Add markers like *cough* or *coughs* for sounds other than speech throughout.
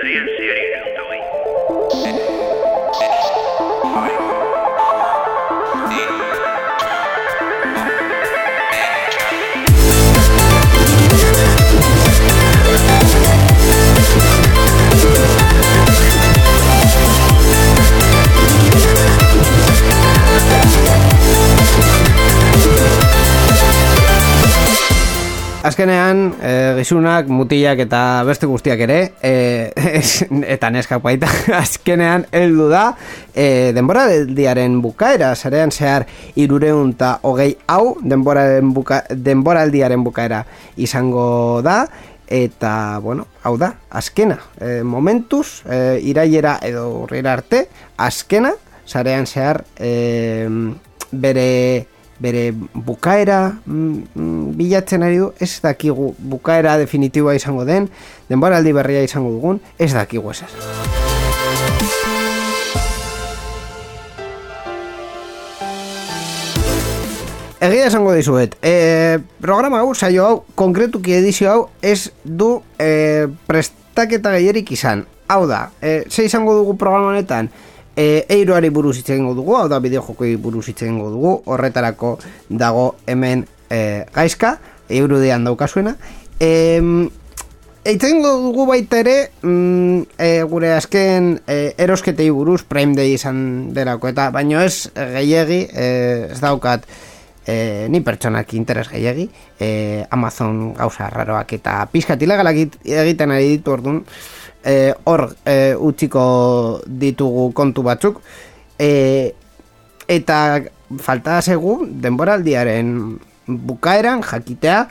Sería el cielo. Azkenean, e, gizunak, mutilak eta beste guztiak ere, e, *laughs* eta neskak baita, *laughs* azkenean heldu da, e, denboraldiaren bukaera, zarean zehar irureun eta hogei hau, denboraren buka, denboraldiaren bukaera izango da, eta, bueno, hau da, azkena, e, momentuz, e, iraiera edo urrera arte, azkena, zarean zehar, e, bere bere bukaera mm, mm, bilatzen ari du, ez dakigu bukaera definitiboa izango den, denboraldi berria izango dugun, ez dakigu esaz. Egia esango dizuet, e, programa hau, saio hau, konkretuki edizio hau, ez du e, prestaketa gehierik izan. Hau da, e, ze izango dugu programa honetan, e, eiroari buruz hitz dugu, hau da bideojokoi buruz hitz dugu, horretarako dago hemen e, gaizka, eurodean daukazuena. E, Eitzen dugu baita ere, mm, e, gure azken e, erosketei buruz, Prime Day izan derako, eta baino ez gehiegi, e, ez daukat, e, ni pertsonak interes gehiegi, e, Amazon gauza raroak eta pizkat ilegalak it- egiten ari ditu orduan, e, hor e, utziko ditugu kontu batzuk, e, eta falta zegu denboraldiaren bukaeran jakitea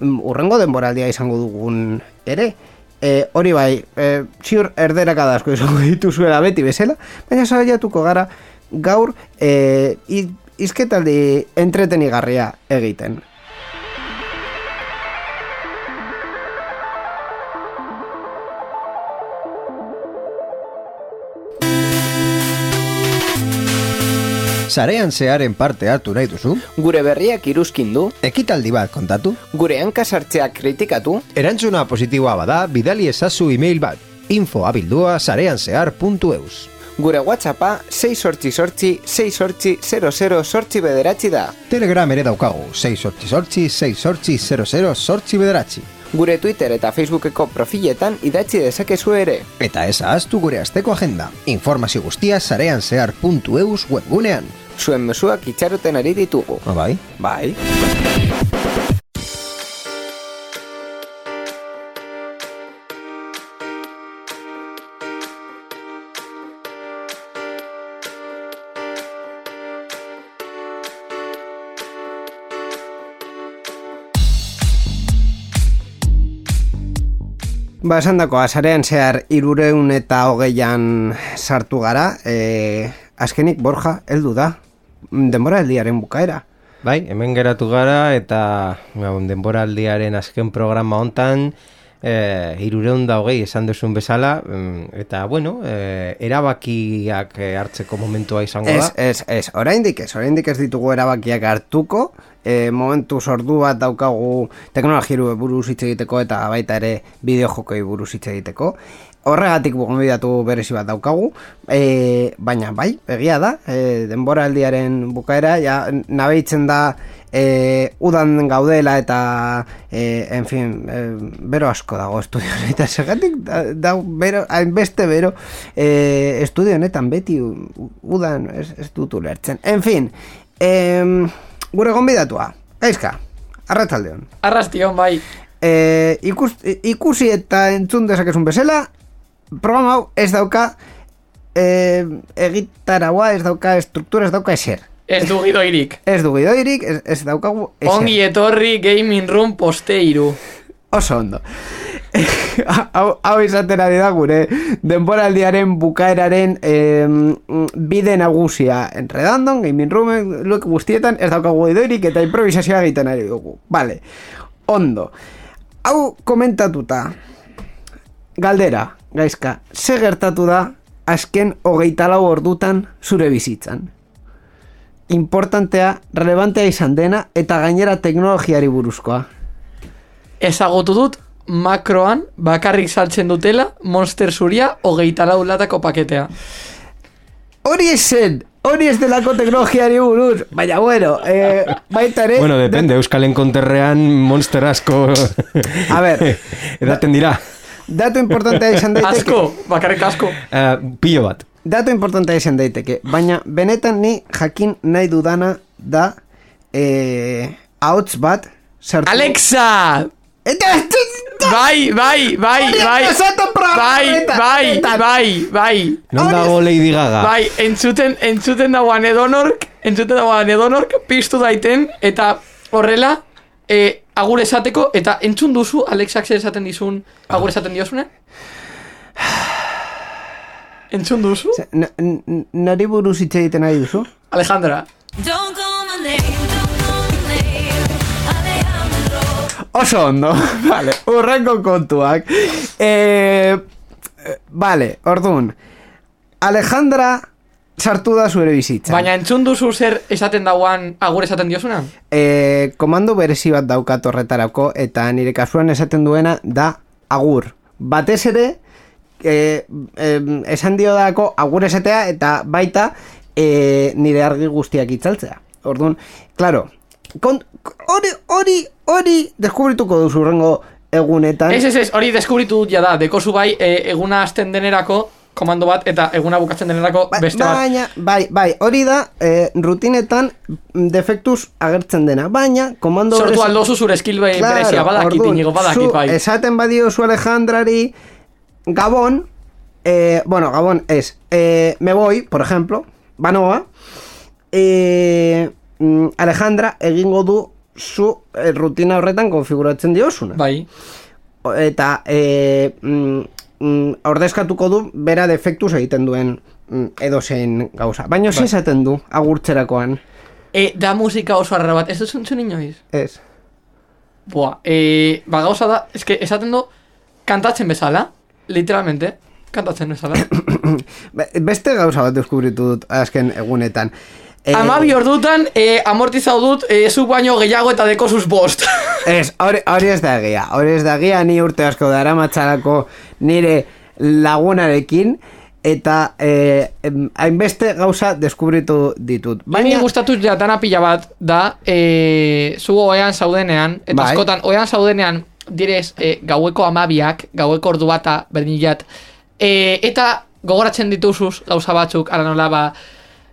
mm, urrengo denboraldia izango dugun ere. E, hori bai, e, ziur erderaka asko izango dituzuela beti bezala, baina saiatuko gara gaur e, i- izketaldi entretenigarria egiten. Sarean zearen parte hartu nahi duzu? Gure berriak iruzkin du, Ekitaldi bat kontatu? gure hankasartzeak kritikatu, Erantzuna positiboa bada, bidali ezazu email bat. info abildua sareanzehar.eus gure whatsappa 6 sortzi sortzi 6 sortzi 00 sortzi bederatzi da. Telegram ere daukagu, 6 sortzi sortzi, 6 sortzi 00 sortzi bederatzi. Gure Twitter eta Facebookeko profiletan idatzi dezakezu ere. Eta ez ahaztu gure asteko agenda. Informazio guztia sareanzehar.eus webgunean. Zuen mezuak itxaroten ari ditugu. Ah, bai? Bai. Ba, esan dako, azarean zehar irureun eta hogeian sartu gara, e, azkenik Borja, heldu da, denbora heldiaren bukaera. Bai, hemen geratu gara eta ba, denboraldiaren azken programa hontan e, irureun da hogei esan duzun bezala mm, eta bueno, e, erabakiak e, hartzeko momentua izango Ez, da. ez, ez, oraindik ez, oraindik ez ditugu erabakiak hartuko, e, momentu sordu bat daukagu teknologiru buruz hitz egiteko eta baita ere bideojokoi buruz hitz egiteko. Horregatik gonbidatu berezi bat daukagu, e, baina bai, egia da, e, denboraldiaren bukaera, ja, nabeitzen da e, udan gaudela eta, e, en fin, e, bero asko dago estudio honetan, segatik da, da bero, hainbeste bero e, estudio honetan beti udan ez, ez dut ulertzen. En fin, em, gure gonbidatua, gaizka, arratzaldeon. Arrastion, bai. E, ikus, ikusi eta entzun dezakezun bezala, programa hau ez dauka e, egitaraua, ez dauka estruktura, ez dauka eser. Ez du gidoirik. Ez du gidoirik, ez, ez daukagu eser. Ongi etorri gaming room posteiru. Oso ondo. *laughs* hau, hau izaten ari da gure denboraldiaren bukaeraren em, bide nagusia enredandon, gaming room, look guztietan ez daukagu gidoirik eta improvisazioa egiten ari dugu. Vale, ondo. Hau komentatuta, galdera, gaizka, ze gertatu da azken hogeita lau ordutan zure bizitzan? Importantea, relevantea izan dena eta gainera teknologiari buruzkoa. Ezagutu dut makroan bakarrik saltzen dutela Monster zuria hogeita lau latako paketea. Hori esen, hori ez delako teknologiari buruz, baina bueno, eh, baita ere... Bueno, depende, Euskal Enkonterrean monster asko A ver. *laughs* edaten dira. Dato importantea *laughs* izan daiteke. Asko, bakarrik asko. Uh, pilo bat. Dato importantea izan daiteke, baina benetan ni jakin nahi dudana da eh, ahots bat sartu... Alexa! Eta, Bai, bai, bai, bai. Bai, bai, bai, bai. Non dago Lady Gaga? Bai, entzuten, entzuten dagoan edonork, entzuten dagoan edonork, piztu daiten, eta horrela, e, agur esateko, eta entzun duzu, Alexak zer esaten dizun, agur esaten diosune? Entzun duzu? Nari buruz hitz egiten nahi duzu? Alejandra. Oso ondo, *laughs* vale, urrengo kontuak. Eh, eh, vale, orduan, Alejandra sartu da zure bizitza. Baina entzun duzu zer esaten dagoan agur esaten diosuna? Eh, komando berezi bat daukat horretarako, eta nire kasuan esaten duena da agur. Batez ere, eh, eh, esan dio dako agur esatea, eta baita eh, nire argi guztiak itzaltzea. Orduan, claro, kon- hori, hori, hori deskubrituko duzu urrengo egunetan. Ez, ez, ez, hori deskubritu dut ja da, dekozu bai, e, eguna hasten denerako, komando bat, eta eguna bukatzen denerako Ba- beste bat. baina, bai, bai, hori da eh, rutinetan defektuz agertzen dena, baina komando Sortu berezi- aldozu zure skill bai, berezia, badakit, orduan, inigo, badakit, zu bai. Esaten badio zu Alejandrari Gabon, eh, bueno, Gabon es, eh, me voy, por ejemplo, Banoa, mm, Alejandra egingo du zu rutina horretan konfiguratzen diosuna. Bai. Eta eh, mm, mm, ordezkatuko du bera defektuz egiten duen mm, edozein gauza. Baina bai. esaten du agurtzerakoan. E, da musika oso arra bat, ez dut zentzun inoiz? Ez. Boa, e, ba gauza da, eske esaten du kantatzen bezala, literalmente, kantatzen bezala. *coughs* Be- Beste gauza bat deskubritu dut azken egunetan. Eh, Amabi ordutan, e, amortizau dut, e, zu baino gehiago eta dekozuz bost. Ez, hori, ez da egia. Hori ez da egia, ni urte asko dara matxarako nire lagunarekin, eta eh, hainbeste gauza deskubritu ditut. Baina Baina, gustatu jatana pila bat da, e, zu oean zaudenean, eta Bai. askotan oean zaudenean direz e, gaueko amabiak, gaueko ordu bata, berdilat, e, eta gogoratzen dituzuz gauza batzuk, ara nola ba,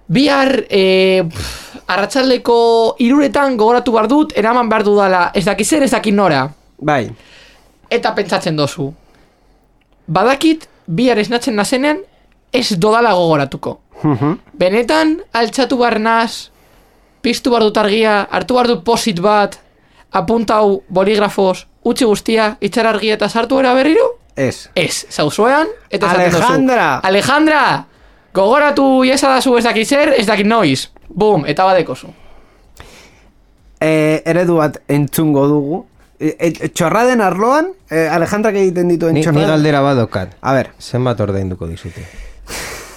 bihar e, pff, arratsaldeko iruretan gogoratu behar dut, eraman behar dudala, ez daki zer, ez daki nora, bai, eta pentsatzen dozu. Badakit, bihar esnatzen nazenean, ez dodala gogoratuko. Mhm. Benetan, altxatu behar naz, piztu behar dut argia, hartu behar dut posit bat, apuntau boligrafos, utzi guztia, itxar argia eta sartu era berriro? ez. Ez, zauzoean, eta esaten dozu. Alejandra! Alejandra! Gogoratu iesa da zu ez dakit zer, ez dakit noiz. Bum, eta badekozu. Eh, eredu bat entzungo dugu. E, e, txorraden arloan, eh, Alejandrak egiten dituen Ni, ni txorraden... galdera badokat. A ver, Zenbat ordainduko dizute?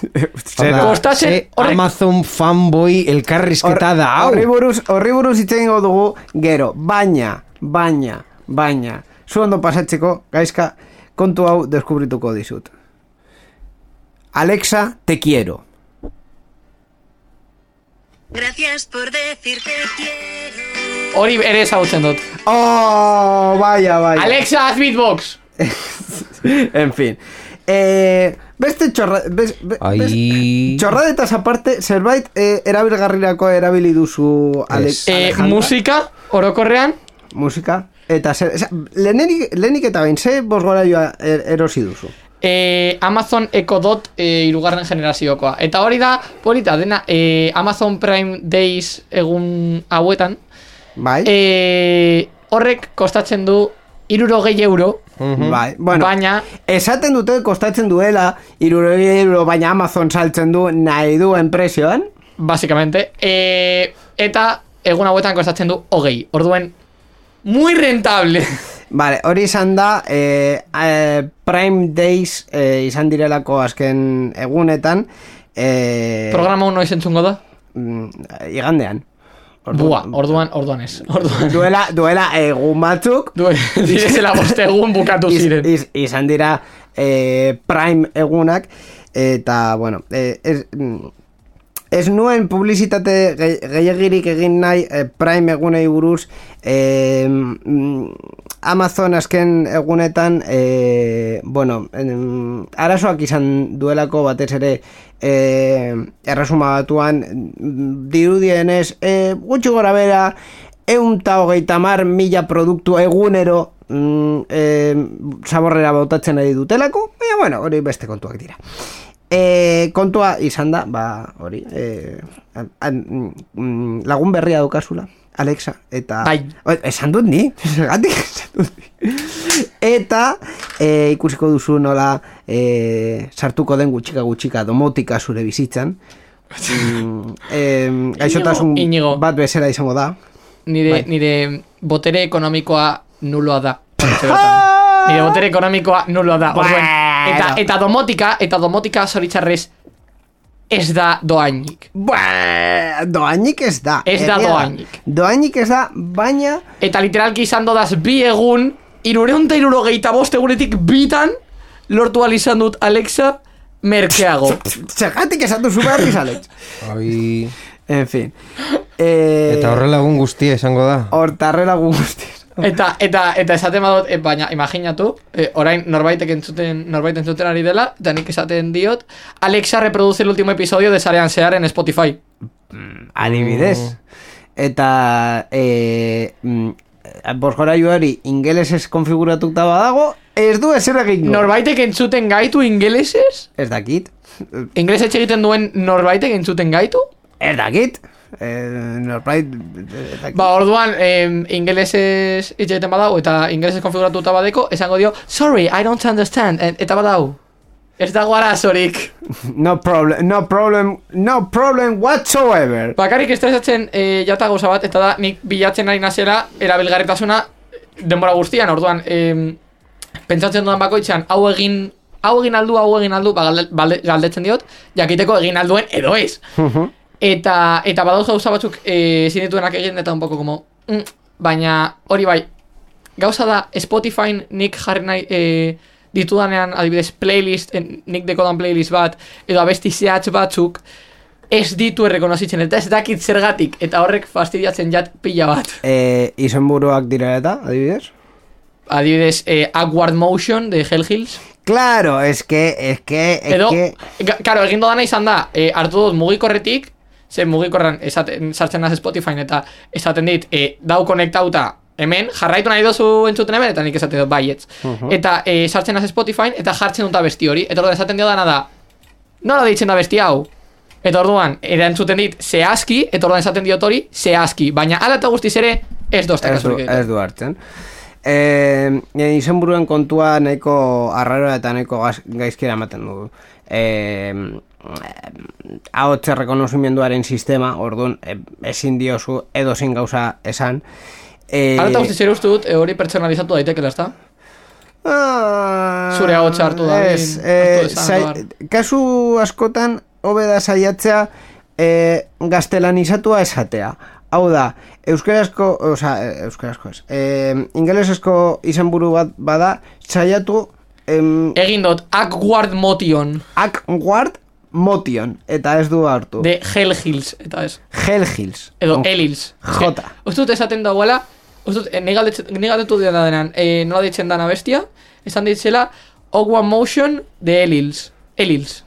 zer- Hau da, Kostatzen- ze horrek- Amazon fanboy elkarrizketa da hau. Horri buruz, horri buruz dugu gero, baina, baina, baina, zu ondo pasatzeko, gaizka, kontu hau deskubrituko dizut. Alexa, te quiero. Gracias por decir te quiero. Hori ere ezagutzen dut. Oh, vaya, vaya. Alexa, haz beatbox! *laughs* en fin. Eh, beste txorra... Bes, be, Ai. bes- txorradetaz aparte, zerbait eh, erabilgarrirako erabili duzu Ale, Ez. Eh, musika, orokorrean, Musika. Eta zer, lehenik, lehenik eta bain, ze bosgora joa er, erosi duzu. eh, Amazon Echo Dot eh, irugarren generaziokoa. Eta hori da, polita, dena eh, Amazon Prime Days egun hauetan, Bai? eh, horrek kostatzen du irurogei euro, Bai, bueno, baina esaten dute kostatzen duela irurogei euro baina Amazon saltzen du nahi duen prezioan Básicamente. Eh, eta egun hauetan kostatzen du hogei. Orduen, muy rentable. *laughs* Vale, hori izan da eh, eh, Prime Days eh, izan direlako azken egunetan eh, Programa hau noiz entzungo da? mm, igandean Bua, orduan, orduan ez. *laughs* Orduan. Duela, duela egun batzuk, Du, *laughs* direzela boste egun bukatu iz- ziren. iz- izan dira eh, Prime egunak, eta, bueno, eh, ez, mm, ez nuen publizitate ge- gehiagirik egin nahi eh, Prime egunei buruz, mm, Amazon azken egunetan, eh, bueno, em, arazoak izan duelako batez ere eh, erresuma batuan, mm, dirudienez, eh, gutxi gora bera, eun ta hogeita mar mila produktu egunero mm, zaborrera botatzen ari dutelako, baina bueno, hori beste kontuak dira. E, kontua izan da, ba, hori, e, an, an, mm, lagun berria daukazula, Alexa, eta... Bai. Esan dut ni, *laughs* zergatik esan dut ni. Eta e, ikusiko duzu nola e, sartuko den gutxika gutxika domotika zure bizitzan. Em, gaixotasun Inigo. bat bezala izango da. Nire, Bai. nire botere ekonomikoa nuloa da. *laughs* Nire botere ekonomikoa nuloa da. Orduen, eta, eta domotika, eta domotika zoritxarrez ez da doainik. Ba, doainik ez da. Ez da doainik. Doainik ez da, baina... Eta literalki izan dodaz bi egun, irureun eta irurogeita bost egunetik bitan, lortu ahal izan dut Alexa merkeago. Zergatik esan duzu behar Alex. Ai, En fin. Eh, eta horrela egun guztia esango da. Hortarrela guztiz. Eta, eta, eta esaten badut, e, baina imaginatu, e, orain norbaitek entzuten, norbait entzuten ari dela, eta nik esaten diot, Alexa reproduce el último episodio de Sarean Sear en Spotify. Adibidez. Eta... Eh, mm, Bosgorailu hori ingelesez konfiguratuta badago, ez du ezer egingo. Norbaitek entzuten gaitu ingelesez? Ez dakit. Ingeles egiten duen norbaitek entzuten gaitu? Ez dakit. Eh, norbait... Ba, orduan, em, ingelesez hitz egiten badau, eta ingelesez konfiguratuta badeko, esango dio, sorry, I don't understand, e- eta badau. Ez dago arazorik. *laughs* No problem, no problem, no problem whatsoever. Bakarrik estresatzen e, jata gauza bat, eta da nik bilatzen ari nazela erabilgarritasuna denbora guztian, orduan em, pentsatzen dudan bakoitzean hau egin hau egin aldu, hau egin aldu, ba, galdetzen diot, jakiteko egin alduen edo ez. Eta eta badauz gauza batzuk e, zinituenak egin eta un poco como mm, baina hori bai. Gauza da Spotify nik jarri nahi e, ditudanean adibidez playlist en, nik dekodan playlist bat edo abesti zehatz batzuk ez ditu errekonozitzen eta ez dakit zergatik eta horrek fastidiatzen jat pila bat. Eh, izenburuak dira eta, adibidez? adibidez eh, Awkward Motion de Hell Hills. Claro, es que, es que, es edo, que... karo, egin dodana izan da, e, hartu dut mugikorretik, ze mugikorran esaten, sartzen naz Spotify eta esaten dit, e, dau konektauta hemen, jarraitu nahi dozu entzuten hemen, eta nik esaten dut baietz. Eta e, sartzen naz Spotify eta jartzen dut besti hori, eta orduan esaten dio dana da, nola deitzen da besti hau? Eta orduan, erantzuten dit, zehazki, eta orduan esaten diot hori, zehazki. Baina ala eta guztiz ere, ez dozta Ez du, kasurik. ez du hartzen. Eh, izenburuen kontua nahiko arraroa eta nahiko gaizkera ematen du. Eh, ahotze rekonozimenduaren sistema, orduan, eh, ezin diozu edo zin gauza esan. Eh, Ala eta guztiz ere uste dut, e, hori pertsonalizatu daitekela, ezta? Ah, Zure ahotsa hartu da, Ez, eh, esan, sai- bar. kasu askotan hobe da saiatzea eh, gaztelanizatua esatea. Hau da, euskarazko, oza, euskarazko ez, eh, ingelesezko izenburu bat bada, saiatu em, Egin dut, Awkward Motion Awkward Motion, eta ez du hartu. de Hell Hills, eta ez. Hell Hills. Edo Con- Elils. Jota. Uste dut esaten dauela, uste dut, eh, galdetu dena denan, eh, nola ditzen dana bestia, esan ditzela, Awkward Motion de Elils. Elils.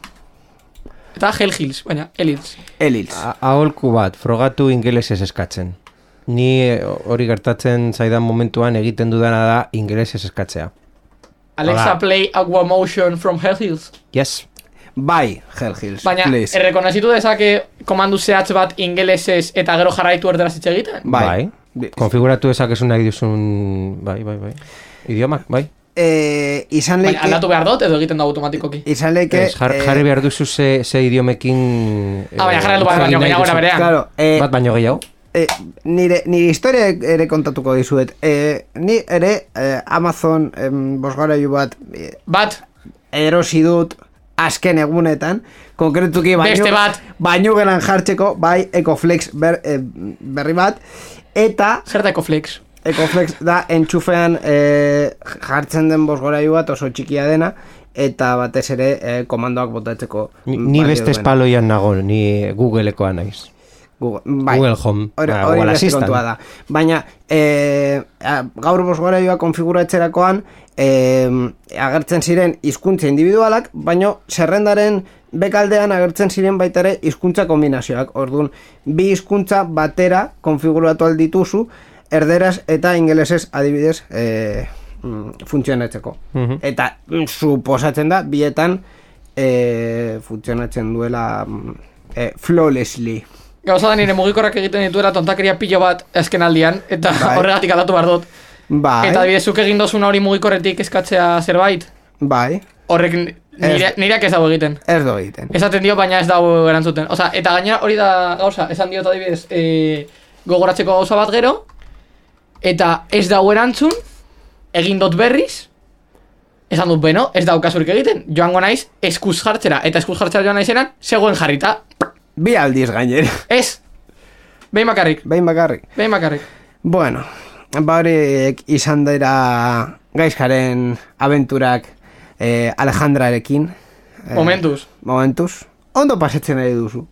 Eta Hell Hills, baina, Elils. Elils. A- Aholku bat, frogatu ingelesez eskatzen. Ni eh, hori gertatzen zaidan momentuan egiten dudana da ingelesez eskatzea. Alexa Hola. play Aqua Motion from Hell Hills. Yes. Bai, Hell Hills, Baina, please. errekonozitu dezake komandu zehatz bat ingelesez eta gero jarraitu erderaz hitz egiten? Bai. bai. Konfiguratu dezakezu nahi duzun... Bai, bai, bai. Idiomak, bai. Eh, izan Baina, leike... aldatu behar dut edo egiten da automatikoki? Izan leike... Ez, jar, eh, jarri behar duzu ze, ze idiomekin... Ah, baina jarri aldu bat baino gehiago berean. Claro, eh, Bat baino gehiago. eh, nire, nire historia ere kontatuko dizuet. Eh, ni ere eh, Amazon em, bosgarailu bat eh, Bat, erosi dut azken egunetan, konkretuki baino, Beste bat. baino gelan jartzeko, bai, Ecoflex ber, eh, berri bat, eta Zer da Ecoflex? Ecoflex da entxufean eh, jartzen den bosgorailu bat oso txikia dena, eta batez ere eh, komandoak botatzeko. Ni, ni beste espaloian nago, ni Googleekoa naiz. Google, bai. Google Home, Hori, ba, Google Assistant. da. Baina, e, gaur bosgoraioa konfiguratzerakoan, e, agertzen ziren hizkuntza individualak, baino zerrendaren bekaldean agertzen ziren baita ere hizkuntza kombinazioak. Orduan, bi hizkuntza batera konfiguratu aldituzu, erderaz eta ingelesez adibidez e, mm, funtzionatzeko. Mhm. Eta mm, suposatzen da, bietan e, funtzionatzen duela mm, e, flawlessly. Gauza da nire mugikorrak egiten dituela tontakeria pilo bat azken aldian, eta Bai. horregatik aldatu behar dut. Bai, Eta adibidez, zuk egin dozuna hori mugikorretik eskatzea zerbait, bai, horrek ni- nire, nireak ez dago egiten. ez do egiten. Esaten dio, baina ez dago erantzuten. Osa, eta gainera hori da gauza, esan diot adibidez, e, gogoratzeko gauza bat gero, eta ez dago erantzun, egin dut berriz, esan dut, beno, ez daukasurik egiten, joango naiz, eskuz jartzera, eta eskuz jartzera joan naizenan, zegoen jarrita, Bi aldiz gainera, ez, behin bakarrik, behin bakarrik. behin bakarrik. Bueno, ba horiek izan dira gaizkaren abenturak eh, Alejandrarekin. Eh, Momentuz. Momentuz. Ondo pasetzen nahi duzu.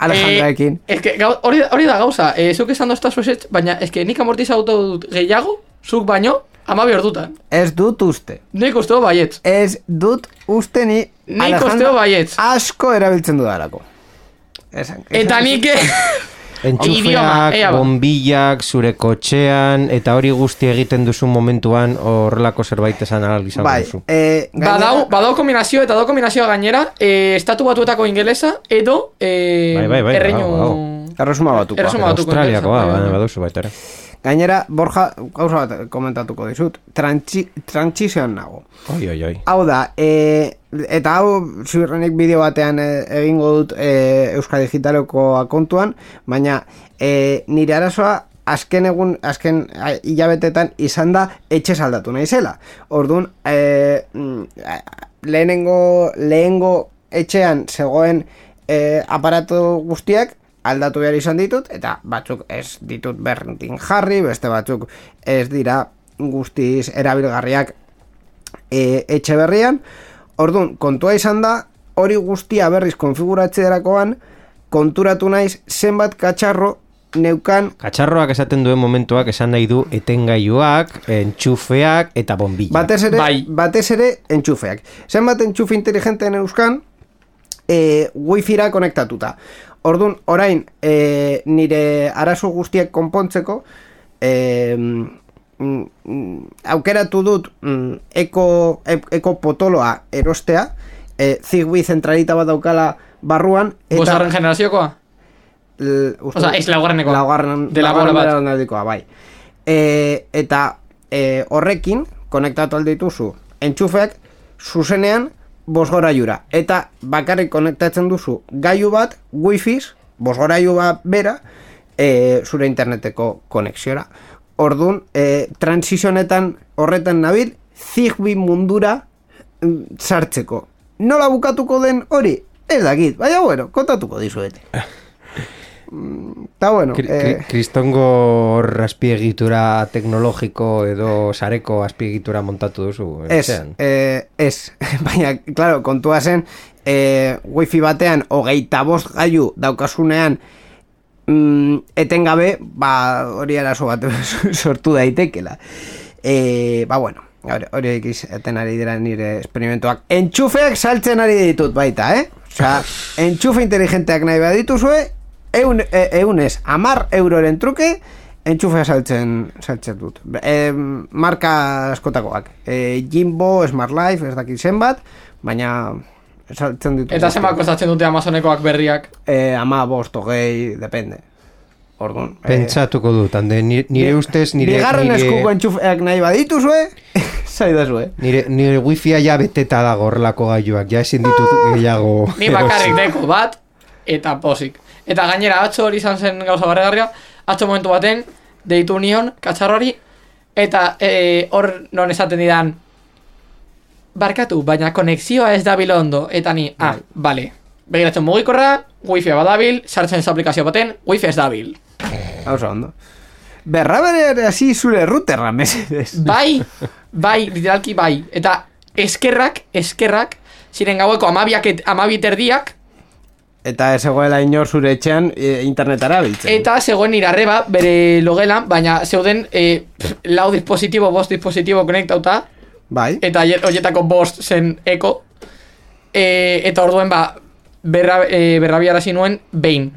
Alejandrarekin. Eh, eske, hori, hori da gauza, eh, zuk esan dozta zuesetz, baina eske nik amortizautu dut gehiago, zuk baino, amabi ordutan. Ez dut uste. Nik uste dut baietz. Ez dut uste ni Nik Alejandra uste dut baietz. asko erabiltzen dudalako. Esan, Eta nik... *laughs* Idioma, Entxufeak, ea ba. bombillak, zure kotxean, eta hori guzti egiten duzu momentuan horrelako zerbait esan ahal izango Bai, duzu. eh, gainera- Badau, badau kombinazio eta badau kombinazioa gainera, eh, estatu batuetako ingelesa edo eh, Bai, bai, bai, erreinu... Erresuma batukoa. Erresuma batuko Australiakoa, bai, baina bai. baduzu baita ere. Gainera, Borja, gauza bat komentatuko dizut. Trantsi, trantsizioan nago. Oi, oi, oi. Hau da, e, eta hau ziurrenik bideo batean e, egingo dut e, Euskal Digitaleko akontuan, baina e, nire arazoa azken egun, azken hilabetetan izan da etxe saldatu naizela. Orduan, e, mm, lehenengo, lehengo etxean zegoen e, aparatu guztiak aldatu behar izan ditut, eta batzuk ez ditut berdin jarri, beste batzuk ez dira guztiz erabilgarriak e, etxe berrian. Orduan, kontua izan da, hori guztia berriz konfiguratzerakoan, konturatu naiz zenbat katxarro neukan Katxarroak esaten duen momentuak esan nahi du etengailuak, entxufeak eta bombilla. batez ere, Bai. batez ere entxufeak. Zenbat entxufe inteligente euskan, e, wifi-ra konektatuta. Orduan, orain, e, nire arazo guztiak konpontzeko, e, mm, mm, aukeratu dut mm, eko, e- eko potoloa erostea, e, Zigbee zentralita bat daukala barruan, Bosgarren generaziokoa? L- uste dut- ez laugarrenekoa. Laugarren, De la bola bat. bai. E, eta e, horrekin, konektatu aldituzu, entxufeak, zuzenean, bosgoraiura. Eta bakarrik konektatzen duzu gailu bat, wifiz, bosgorailu bat bera, e, zure interneteko konexiora. Orduan, e, transizionetan horretan nabil, Zigbee mundura mm, sartzeko. Nola bukatuko den hori? Ez dakit, baina bueno, kontatuko dizuet. Eta bueno, Kri- eh, kri- Kristongo hor azpiegitura teknologiko edo sareko azpiegitura montatu duzu. ez, eh, ez, *laughs* baina, claro, kontua zen, eh, wifi batean hogeita bost gailu daukasunean mm, etengabe, ba, hori arazo bat *laughs* sortu daitekela. Eh, ba, bueno, hori- horiek izaten ari dira nire esperimentuak. Entxufeak saltzen ari ditut baita, eh? Osea, *laughs* entxufe inteligenteak nahi badituzue, eun, e, eunez, amar euroren truke, entxufea saltzen, saltzen dut. E, marka askotakoak. E, Jimbo, Smart Life, ez dakit zenbat, baina saltzen ditut. Eta zenbat kostatzen dute Amazonekoak berriak? E, ama bost, hogei, depende. Orduan. eh, Pentsatuko dut, hande, nire, nire ustez, nire, Bigarren nire, eskuko entxufeak nahi badituzue, *laughs* zaidazue. nire, nire wifia ja beteta dago horrelako gailuak, ja ezin ditut gehiago. Ni bakarrik deko bat, eta posik. Eta gainera, atzo hori izan zen gauza barregarria, atzo momentu baten, deitu nion, katxarrori, eta eh, hor non esaten didan, barkatu, baina konexioa ez dabil ondo, eta ni, ah, bale. Begiratzen mugikorra, wifi badabil, sartzen ez aplikazio baten, wifi ez dabil. Hau ondo. Berra bere hasi zure routerra, mesedez. Bai, bai, literalki bai. Eta eskerrak, eskerrak, ziren gaueko amabiak, et- amabi terdiak, Eta ez egoela inor zure etxean e, internetara biltzen. eta zegoen irarreba bere logelan, baina zeuden e, pff, lau dispositibo, bost dispositibo konektauta, Bai. eta horietako bost zen eko, e, eta orduen ba, berra, e, berrabiarazi nuen behin,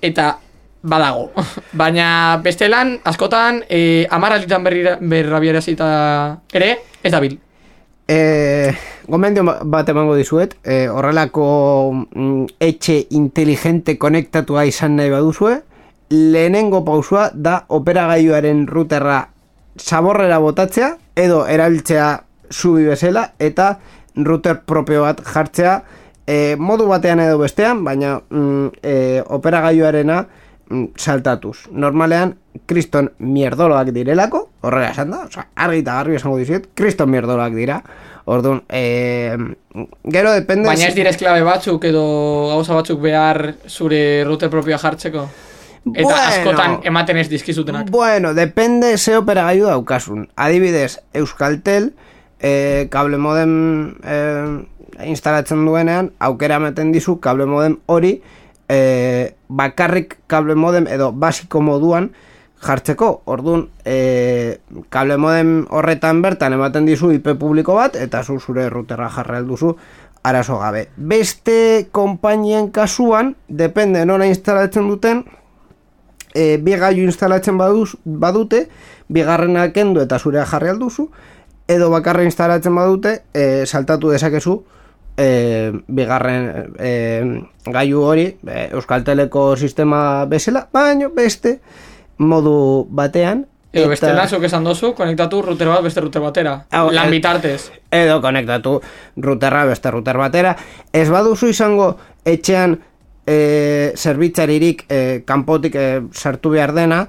eta badago. *laughs* Baina bestelan, askotan, e, amaralitan berrabiarazita ere, ez dabil. E, gomendio bat emango dizuet, e, horrelako mm, etxe inteligente konektatua izan nahi baduzue, lehenengo pausua da operagailuaren routerra zaborrera botatzea, edo erabiltzea zubi bezala, eta router propio bat jartzea, e, modu batean edo bestean, baina mm, e, operagailuarena saltatuz. Normalean, kriston mierdoloak direlako, horrela esan da, oza, argi eta garbi esango dizuet, kriston mierdoloak dira, orduan, e, gero depende... Baina ez dire esklabe batzuk edo gauza batzuk behar zure router propioa jartzeko. Eta Bueno. askotan ematen ez dizkizutenak. Bueno, depende ze operagailu daukasun. Adibidez, Euskaltel, e, kable modem e, instalatzen duenean, aukera ematen dizu kable modem hori e, bakarrik kable modem edo basiko moduan jartzeko. Orduan, e, kable modem horretan bertan ematen dizu IP publiko bat, eta zu zure routerra jarra duzu arazo gabe. Beste konpainien kasuan, depende nora instalatzen duten, e, bi gailu instalatzen baduz, badute, bigarrena kendu eta zurea jarri alduzu, edo bakarra instalatzen badute, e, saltatu dezakezu, e, bigarren e, gailu hori, e, Euskalteleko sistema bezala, baino beste modu batean. Edo bestela, zuk esan dozu, konektatu router bat beste router batera. Hau, Lan bitartez. edo konektatu routerra beste router batera. Ez baduzu izango etxean e, zerbitzaririk e, kanpotik e, sartu behar dena,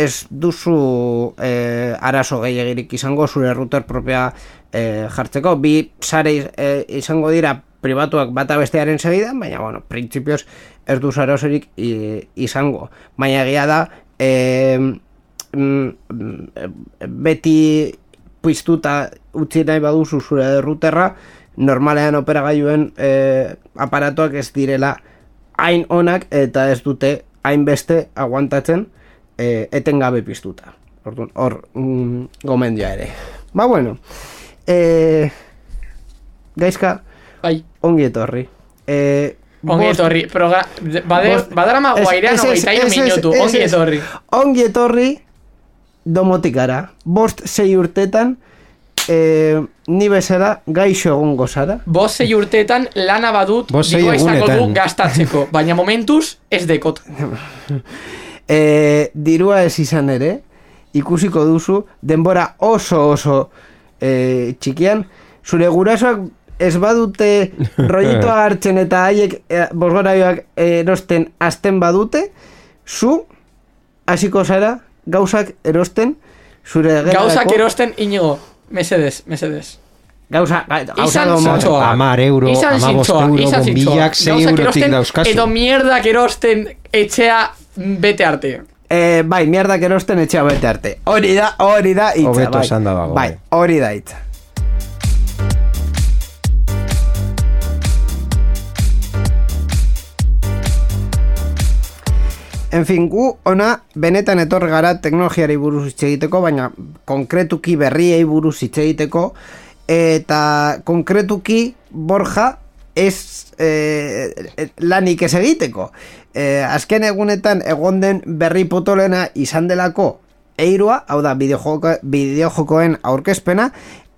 ez duzu e, arazo gehiagirik izango zure router propia e, jartzeko. Bi sare e, izango dira pribatuak bata bestearen segidan, baina, bueno, printzipioz ez du arazorik izango. Baina egia da, e, beti piztuta utzi nahi baduzu zure routerra, normalean operagailuen e, aparatuak ez direla hain onak eta ez dute hainbeste aguantatzen e, etengabe piztuta. Orduan, hor mm, gomendioa ere. Ba bueno, e, gaizka, Bai, ongi etorri. E, ongi bost- etorri. Proga, bade, badarama guairean hogeita ez- minutu. Ongi etorri. Ongi etorri domotikara. Bost sei urtetan e, ni bezala gaixo egongo zara. Bost sei urteetan lana badut dikoa izango du gastatzeko, baina momentuz ez dekot. *laughs* E, dirua ez izan ere, ikusiko duzu, denbora oso oso e, txikian, zure gurasoak ez badute *laughs* rollitoa hartzen eta haiek e, bosgorabioak erosten azten badute, zu hasiko zara gauzak erosten zure Gauzak gelarako- erosten inigo. Mesedez, mesedez. Gauza, ga- gauza domo-. Hamar euro, zintzoa, euro, bombilak Gauzak eurotik dauzkazu. Edo mierdak erosten etxea bete arte. Eh, bai, mierdak erosten etxea bete arte. Hori da, hori da hitza, Hobeto bai. esanda dago, bai, bai. hori da hitza. En fin, gu ona benetan etorri gara teknologiari buruz hitz egiteko, baina konkretuki berriei buruz hitz egiteko eta konkretuki Borja ez eh, lanik ez egiteko. Eh, azken egunetan egon den berri potolena izan delako eirua, hau da bideojoko, bideojokoen aurkezpena,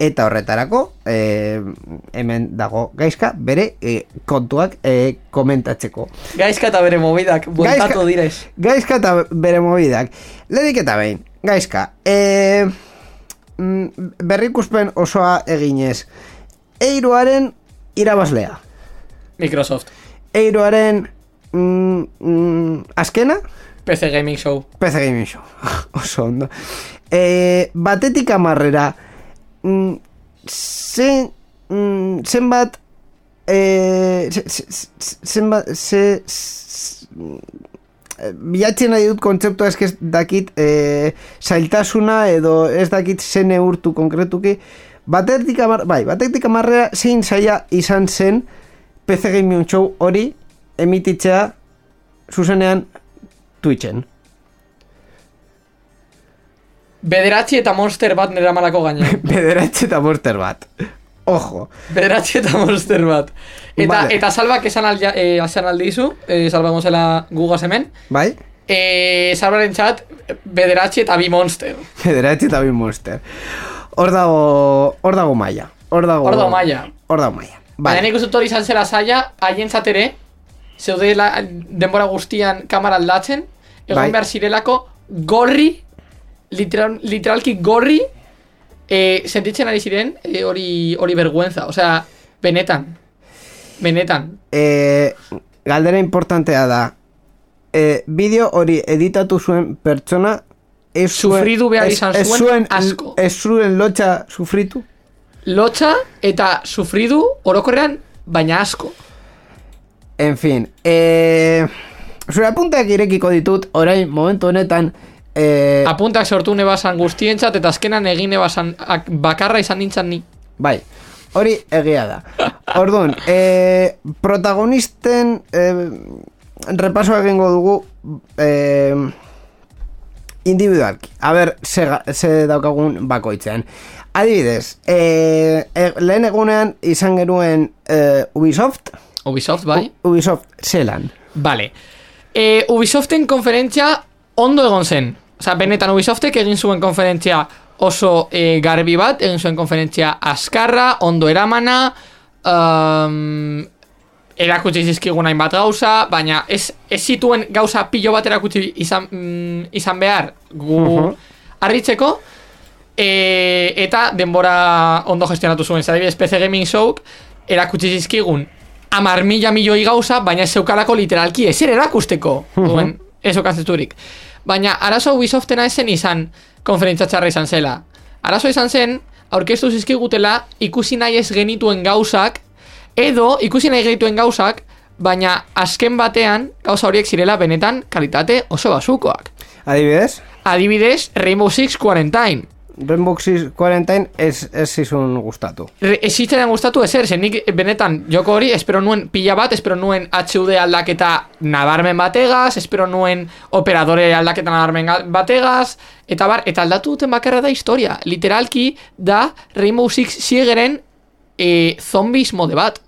eta horretarako eh, hemen dago gaizka bere eh, kontuak eh, komentatzeko. Gaizka eta bere mobidak, bueltatu direz. Gaizka eta bere mobidak. Lehenik eta behin, gaizka. E, berrikuspen osoa eginez. Eiruaren irabazlea. Microsoft. Eiruaren mm, mm, azkena, PC Gaming Show. PC Gaming Show. *laughs* Oso ondo. E, batetik amarrera, mm, ze mm, zenbat e, ze- ze- ze- zenbat ze, eh, bilatzen nahi dut kontzeptua ez dakit e, zailtasuna edo ez dakit ze neurtu konkretuki batetik amar, bai, batetik amarrera zein zaila izan zen PC Gaming Show hori emititzea zuzenean Twitchen. Bederatzi eta monster bat nera malako gaine. *laughs* Bederatzi eta monster bat. Ojo. Bederatzi eta monster bat. Eta, Vale. eta salbak esan, aldia, eh, esan aldizu, eh, salba gozela gugaz hemen, Bai? eh, salbaren txat, bederatzi eta bi monster. Bederatzi eta bi monster. Hor dago, hor dago maia. Hor dago, Hor dago maila. Hor dago maia. Baina Vale. nik uste hori izan zela zaila, haien ere, zeudela denbora guztian kamara aldatzen, egon Bai. behar zirelako gorri, literal, literalki gorri, e, sentitzen ari ziren eh, hori hori vergüenza, osea, benetan, benetan. E, galdera importantea da. E, bideo hori editatu zuen pertsona ez zuen, Sufridu behar izan ez zuen asko. Ez zuen lotxa sufritu? Lotxa eta sufridu orokorrean, baina asko. En fin, e, zure apunteak irekiko ditut, orain momentu honetan, e, Apuntak sortu nebasan guztientzat eta azkenan egin nebasan ak- bakarra izan nintzen ni. bai, hori egia da. Orduan, e, protagonisten e, repaso egingo dugu e, individualki. A ber, ze, ze daukagun bakoitzean. Adibidez, e, e, lehen egunean izan genuen e, Ubisoft, Ubisoft, bai? U- Ubisoft zelan. Vale. E, Ubisoften konferentzia ondo egon zen. Osa, benetan Ubisoftek egin zuen konferentzia oso e, garbi bat, egin zuen konferentzia askarra, ondo eramana, um, erakutsi zizkigun hainbat gauza, baina ez, ez zituen gauza pilo bat erakutsi izan, mm, izan behar gu harritzeko, e, eta denbora ondo gestionatu zuen. Zadibidez, PC Gaming Show erakutsi zizkigun amar mila milioi gauza, baina ez zeukalako literalki ezer erakusteko. Duen, ez okantzeturik. Baina arazo Ubisoftena esen izan konferentzia txarra izan zela. Arazo izan zen, aurkeztu zizkigutela ikusi nahi ez genituen gauzak, edo ikusi nahi genituen gauzak, baina azken batean gauza horiek zirela benetan kalitate oso basukoak. Adibidez, Adibidez, Rainbow Six Quarantine. Rainbow Six Quarantine ez, ez zizun gustatu. Re- Ez zitzaidan gustatu ezer, zen nik benetan joko hori, espero nuen pila bat, espero nuen HUD aldaketa nabarmen bategaz, espero nuen operadore aldaketa nabarmen ga- bategaz, eta bar, eta aldatu duten bakarra da historia. Literalki da Rainbow Six Siegeren e, zombies mode bat.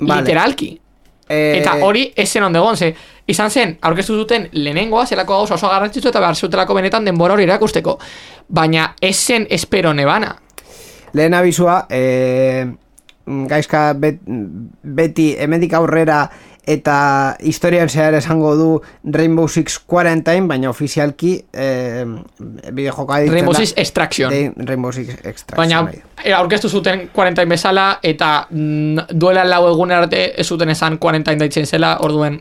Vale. Literalki. Eh, Eta hori esen ondo egon, ze izan zen, aurkeztu zuten lehenengoa, zelako gauza oso garrantzitsu eta behar zutelako benetan denbora hori erakusteko. Baina esen espero nebana. Lehen abizua, e, gaizka bet, beti hemendik aurrera eta historian zehar esango du Rainbow Six Quarantine, baina ofizialki e, bideojoka ditzen Rainbow da- Six Extraction. de- Rainbow Six Extraction. Baina bai. e, aurkeztu zuten 40 bezala eta mm, duela lau egun arte ez zuten esan 40 deitzen zela, orduen...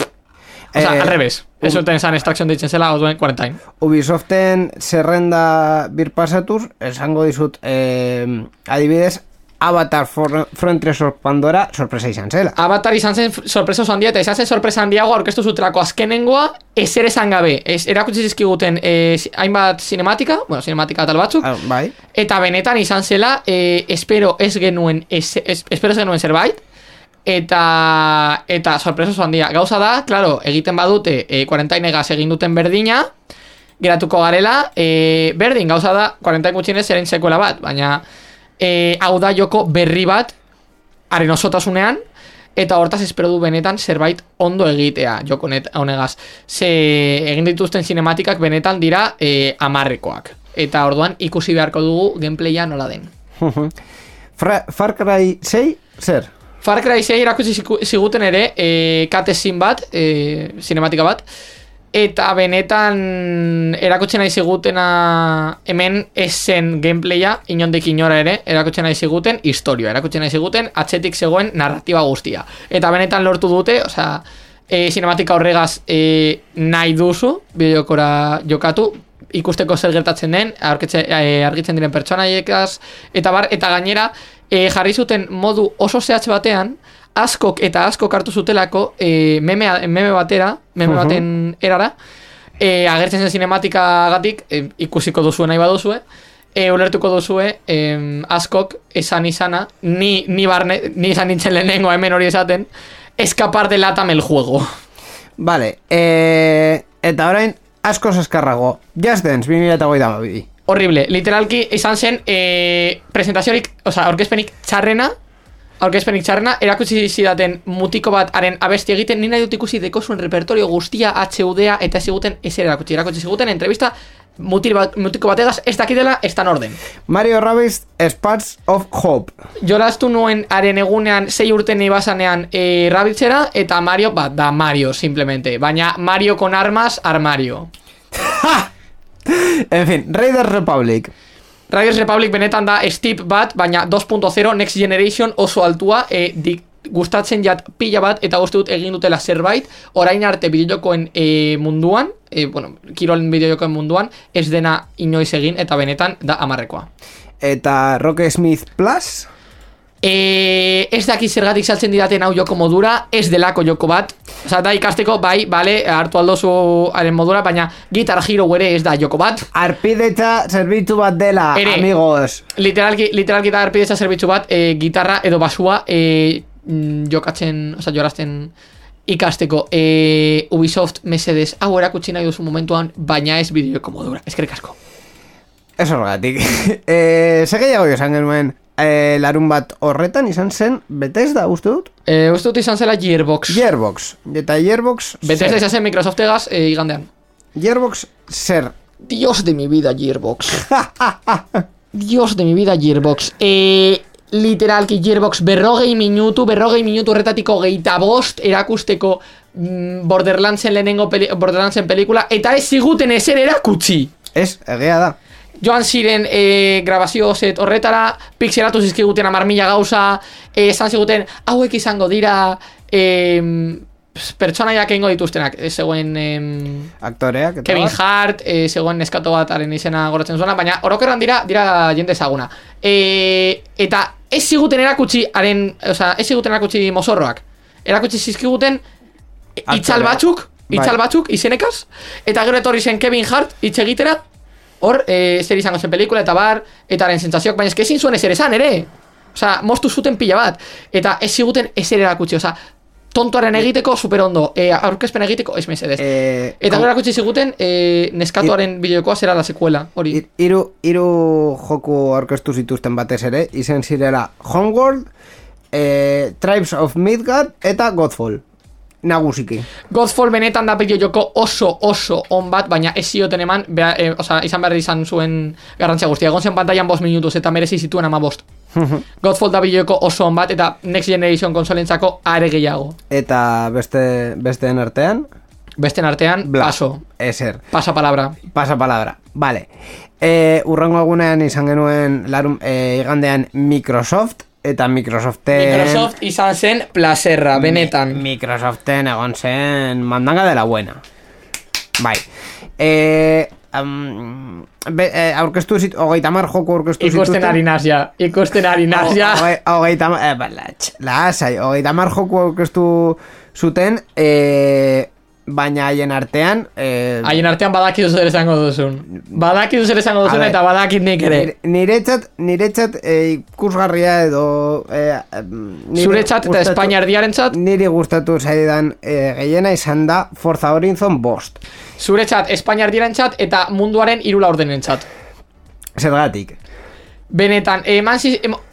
Osa, Eh, al revés. Ez zuten esan extraction deitzen zela, orduen 40. Ubisoften zerrenda birpasatuz, esango dizut, e, adibidez, Avatar For, Frontiers of Pandora sorpresa izan zela. Avatar izan zen sorpresa oso handia eta izan zen sorpresa handiago aurkeztu zutelako azkenengoa ezer esan gabe. Ez, erakutsi zizkiguten eh, hainbat cinematika, bueno, cinematika tal batzuk, Ah, bai, Eta benetan izan zela, eh, espero ez genuen, ez, ez, espero ez genuen zerbait, eta eta sorpresa oso handia. Gauza da, claro, egiten badute, eh, kuarentainegaz egin duten berdina, geratuko garela, eh, berdin, gauza da, kuarentain gutxienez zerein sekuela bat, baina eh, hau da joko berri bat, haren osotasunean, eta hortaz espero du benetan zerbait ondo egitea joko honegaz. Ze egin dituzten sinematikak benetan dira eh, amarrekoak. Eta orduan ikusi beharko dugu gameplaya nola den. *laughs* Fra, Far Cry 6, zer? Far Cry 6 erakutsi ziku- ziguten ere e, cutscene bat, e, sinematika bat, eta benetan erakutsi nahi zigutena hemen esen gameplaya inondik inora ere erakutsi nahi ziguten historia, erakutsi nahi ziguten atzetik zegoen narratiba guztia. Eta benetan lortu dute, osea, e, sinematika horregaz e, nahi duzu bideokora jokatu, ikusteko zer gertatzen den, aurketxe, e, argitzen diren pertsonaiekaz, eta bar, eta gainera, e, jarri zuten modu oso zehatz batean, askok eta askok hartu zutelako e, meme, meme batera, meme baten erara, e, agertzen zen sinematikagatik, e, ikusiko duzue nahi baduzue, e, ulertuko duzue, em, askok esan izana, ni, ni, barne, ni izan nintzen lehenengo hemen hori esaten, escapar de latam el juego. Vale, e, eta orain asko eskarrago. Just Dance, 2008 mabi. Horrible, literalki izan zen e, presentaziorik, oza, aurkezpenik txarrena, aurkezpenik txarrena, erakutsi zidaten mutiko bat haren abesti egiten, nina dut ikusi deko zuen repertorio guztia HUDA eta ziguten ezer erakutsi, erakutsi ziguten entrevista mutil bat, mutiko bategaz ez dakitela ez tan orden. Mario Rabbids, Spats of Hope. Jolastu nuen haren egunean sei urten ibasanean e, rabitzera eta Mario, bat, da Mario simplemente, baina Mario con armas, armario. *laughs* En fin, Raiders Republic. Riders Republic benetan da steep bat, baina 2.0 Next Generation oso altua, e, dik, gustatzen jat pila bat, eta uste dut egin dutela zerbait, orain arte bideojokoen e, munduan, e, bueno, kirolen bideojokoen munduan, ez dena inoiz egin, eta benetan da amarrekoa. Eta Rock Smith Plus. E, ez daki zergatik saltzen didaten hau joko modura, ez delako joko bat. Osa, da ikasteko, bai, bale, hartu aldozu haren modura, baina Guitar Hero ere ez da joko bat. Arpidetza zerbitzu bat dela, Ere. amigos. Literalki, literalki da erpidetza zerbitzu bat, e, gitarra edo basua e, jokatzen, oza, jorazten ikasteko. E, Ubisoft mesedes, hau erakutsi nahi duzu momentuan, baina ez bideoko modura. Eskerrik asko. Ez horregatik. *laughs* e, Segeiago esan genuen e, larun bat horretan izan zen Bethesda, uste dut? E, uste dut izan zela Gearbox. Gearbox. Eta Gearbox Bethesda zer? izan zen Microsoft egaz e, igandean. Gearbox zer. Dios de mi vida, Gearbox. *laughs* Dios de mi vida, Gearbox. E, literalki Gearbox berrogei minutu, berrogei minutu horretatiko geita bost erakusteko mm, Borderlandsen lehenengo peli, Borderlandsen pelikula, eta ez ziguten ezer erakutsi. Ez, egea da. Joan ziren e, grabazio set horretara, pixelatu zizkiguten amar mila gauza, e, esan ziguten hauek izango dira e, pertsonaiak egingo dituztenak. E, zegoen em, Aktoreak. Eta Kevin. Hart, e, zegoen neskato bat haren izena goratzen zuena, baina orokerran dira, dira jende ezaguna. E, eta ez ziguten erakutsi, haren, oza, ez ziguten erakutsi mozorroak. Erakutsi zizkiguten itzal batzuk, itzal Bai. batzuk, izenekaz, eta gero etorri zen Kevin Hart hitz egitera, hor, e, zer izango zen pelikula, eta bar, eta haren sentsazioak, baina ezin zuen ezer esan, ere. Osa, moztu zuten pila bat, eta ez ziguten ezer erakutsi, osa, tontoaren egiteko super ondo, e, aurkezpen egiteko ez mesedez. Eh, Eta gero erakutsi ziguten e, neskatoaren bideokoa zera la sekuela, hori. Ir- Hiru hiru joku aurkeztu zituzten batez ere, izen zirela Homeworld, eh, Tribes of Midgard eta Godfall. Nagusiki. Godfall benetan da bideojoko oso oso on bat, baina ez zioten eman, bea, e, oza, izan behar izan zuen garrantzia guztia. Egon zen pantailan bost minutuz eta merezi zituen ama bost. *laughs* Godfall da bideojoko oso on bat eta Next Generation konsolentzako are gehiago. Eta beste besteen artean, Besten artean, bla, paso. eser. Pasa palabra. Pasa palabra. Vale. E, urrengo egunean izan genuen larun, e, igandean Microsoft eta Microsoften... Microsoft izan zen plazerra, benetan. Microsoften egon zen mandanga de la buena. Bai. E, um, be, e, aurkeztu zit, hogeita mar joku aurkeztu Ikusten ari naz ja, ikusten ari naz ja. Hogei- Hogeita mar, eh, ba, latx, lasai, hogeita mar joku aurkeztu zuten, e, baina haien artean... E, Haien artean badakizu zer esango duzun. Badakizu zer esango duzun eta badakit nik ere. Nire- Niretzat, niretzat e, ikusgarria edo... E, nire Zuretzat eta Espainiar diarentzat, Niri gustatu zaidan e, gehiena izan da Forza Horizon bost. zuretzat Espainiar diarentzat eta munduaren irula ordenentzat. Zergatik. Benetan, eman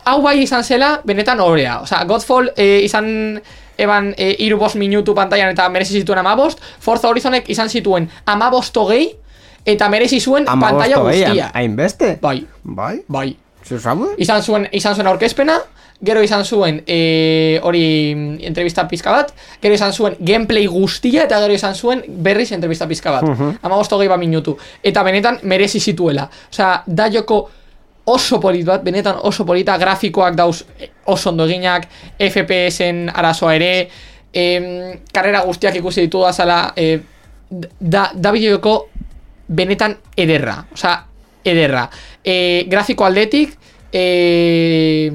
hau bai izan zela, benetan horea. Osea, Godfall e, izan eban e, iru bost minutu pantailan eta merezi zituen amabost, Forza Horizonek izan zituen amabost hogei eta merezi zuen pantalla Amabosto gehian, guztia. Hainbeste? Bai, Bai? bai. Zuzabu? Izan zuen, izan zuen aurkezpena, gero izan zuen e, hori mm, entrevista pizka bat, gero izan zuen gameplay guztia eta gero izan zuen berriz entrevista pizka bat. Uh -huh. Ama hogei bat minutu. Eta benetan merezi zituela. Osea, da joko oso polit bat, benetan oso polita, grafikoak dauz eh, oso ondo eginak, FPS-en arazoa ere, em, karrera guztiak ikusi ditu da zala, e, da, da bideoko benetan ederra, osea, ederra. E, grafiko aldetik, e,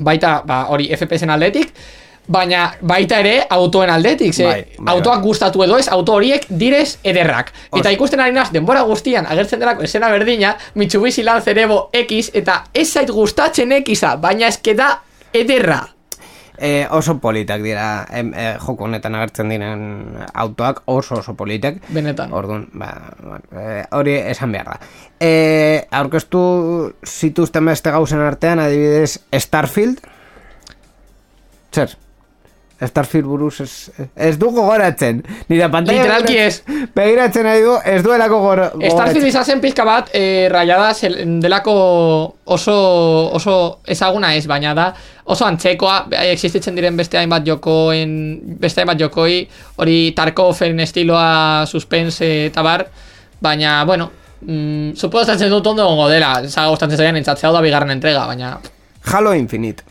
baita ba, hori FPS-en aldetik, baina baita ere autoen aldetik, ze Bai, bai, autoak bai. gustatu edo ez, auto horiek direz ederrak. Eta ikusten ari naz, denbora guztian agertzen delako esena berdina, Mitsubishi Lancer Evo X, eta ez zait gustatzen Xa, baina eske da ederra. E, oso politak dira em, e, joko honetan agertzen diren autoak oso oso politak Benetan. Orduan, ba, bueno, e, hori esan behar da e, Aurkeztu zituzten beste gauzen artean adibidez Starfield Zer? Starfield buruz ez, ez du gogoratzen. Nire pantalla Literalki ez. Begiratzen nahi du ez duelako gor, gogoratzen Starfield izan zen pizka bat e, rayada zel- delako oso, oso ezaguna ez, baina da oso antzekoa, bai, existitzen diren beste hainbat jokoen, beste hainbat jokoi, hori Tarkoven estiloa suspense eta bar, baina, bueno, mm, suposatzen dut ondo gongo dela, zaga gustatzen zaian entzatzea da bigarren entrega, baina Halo Infinite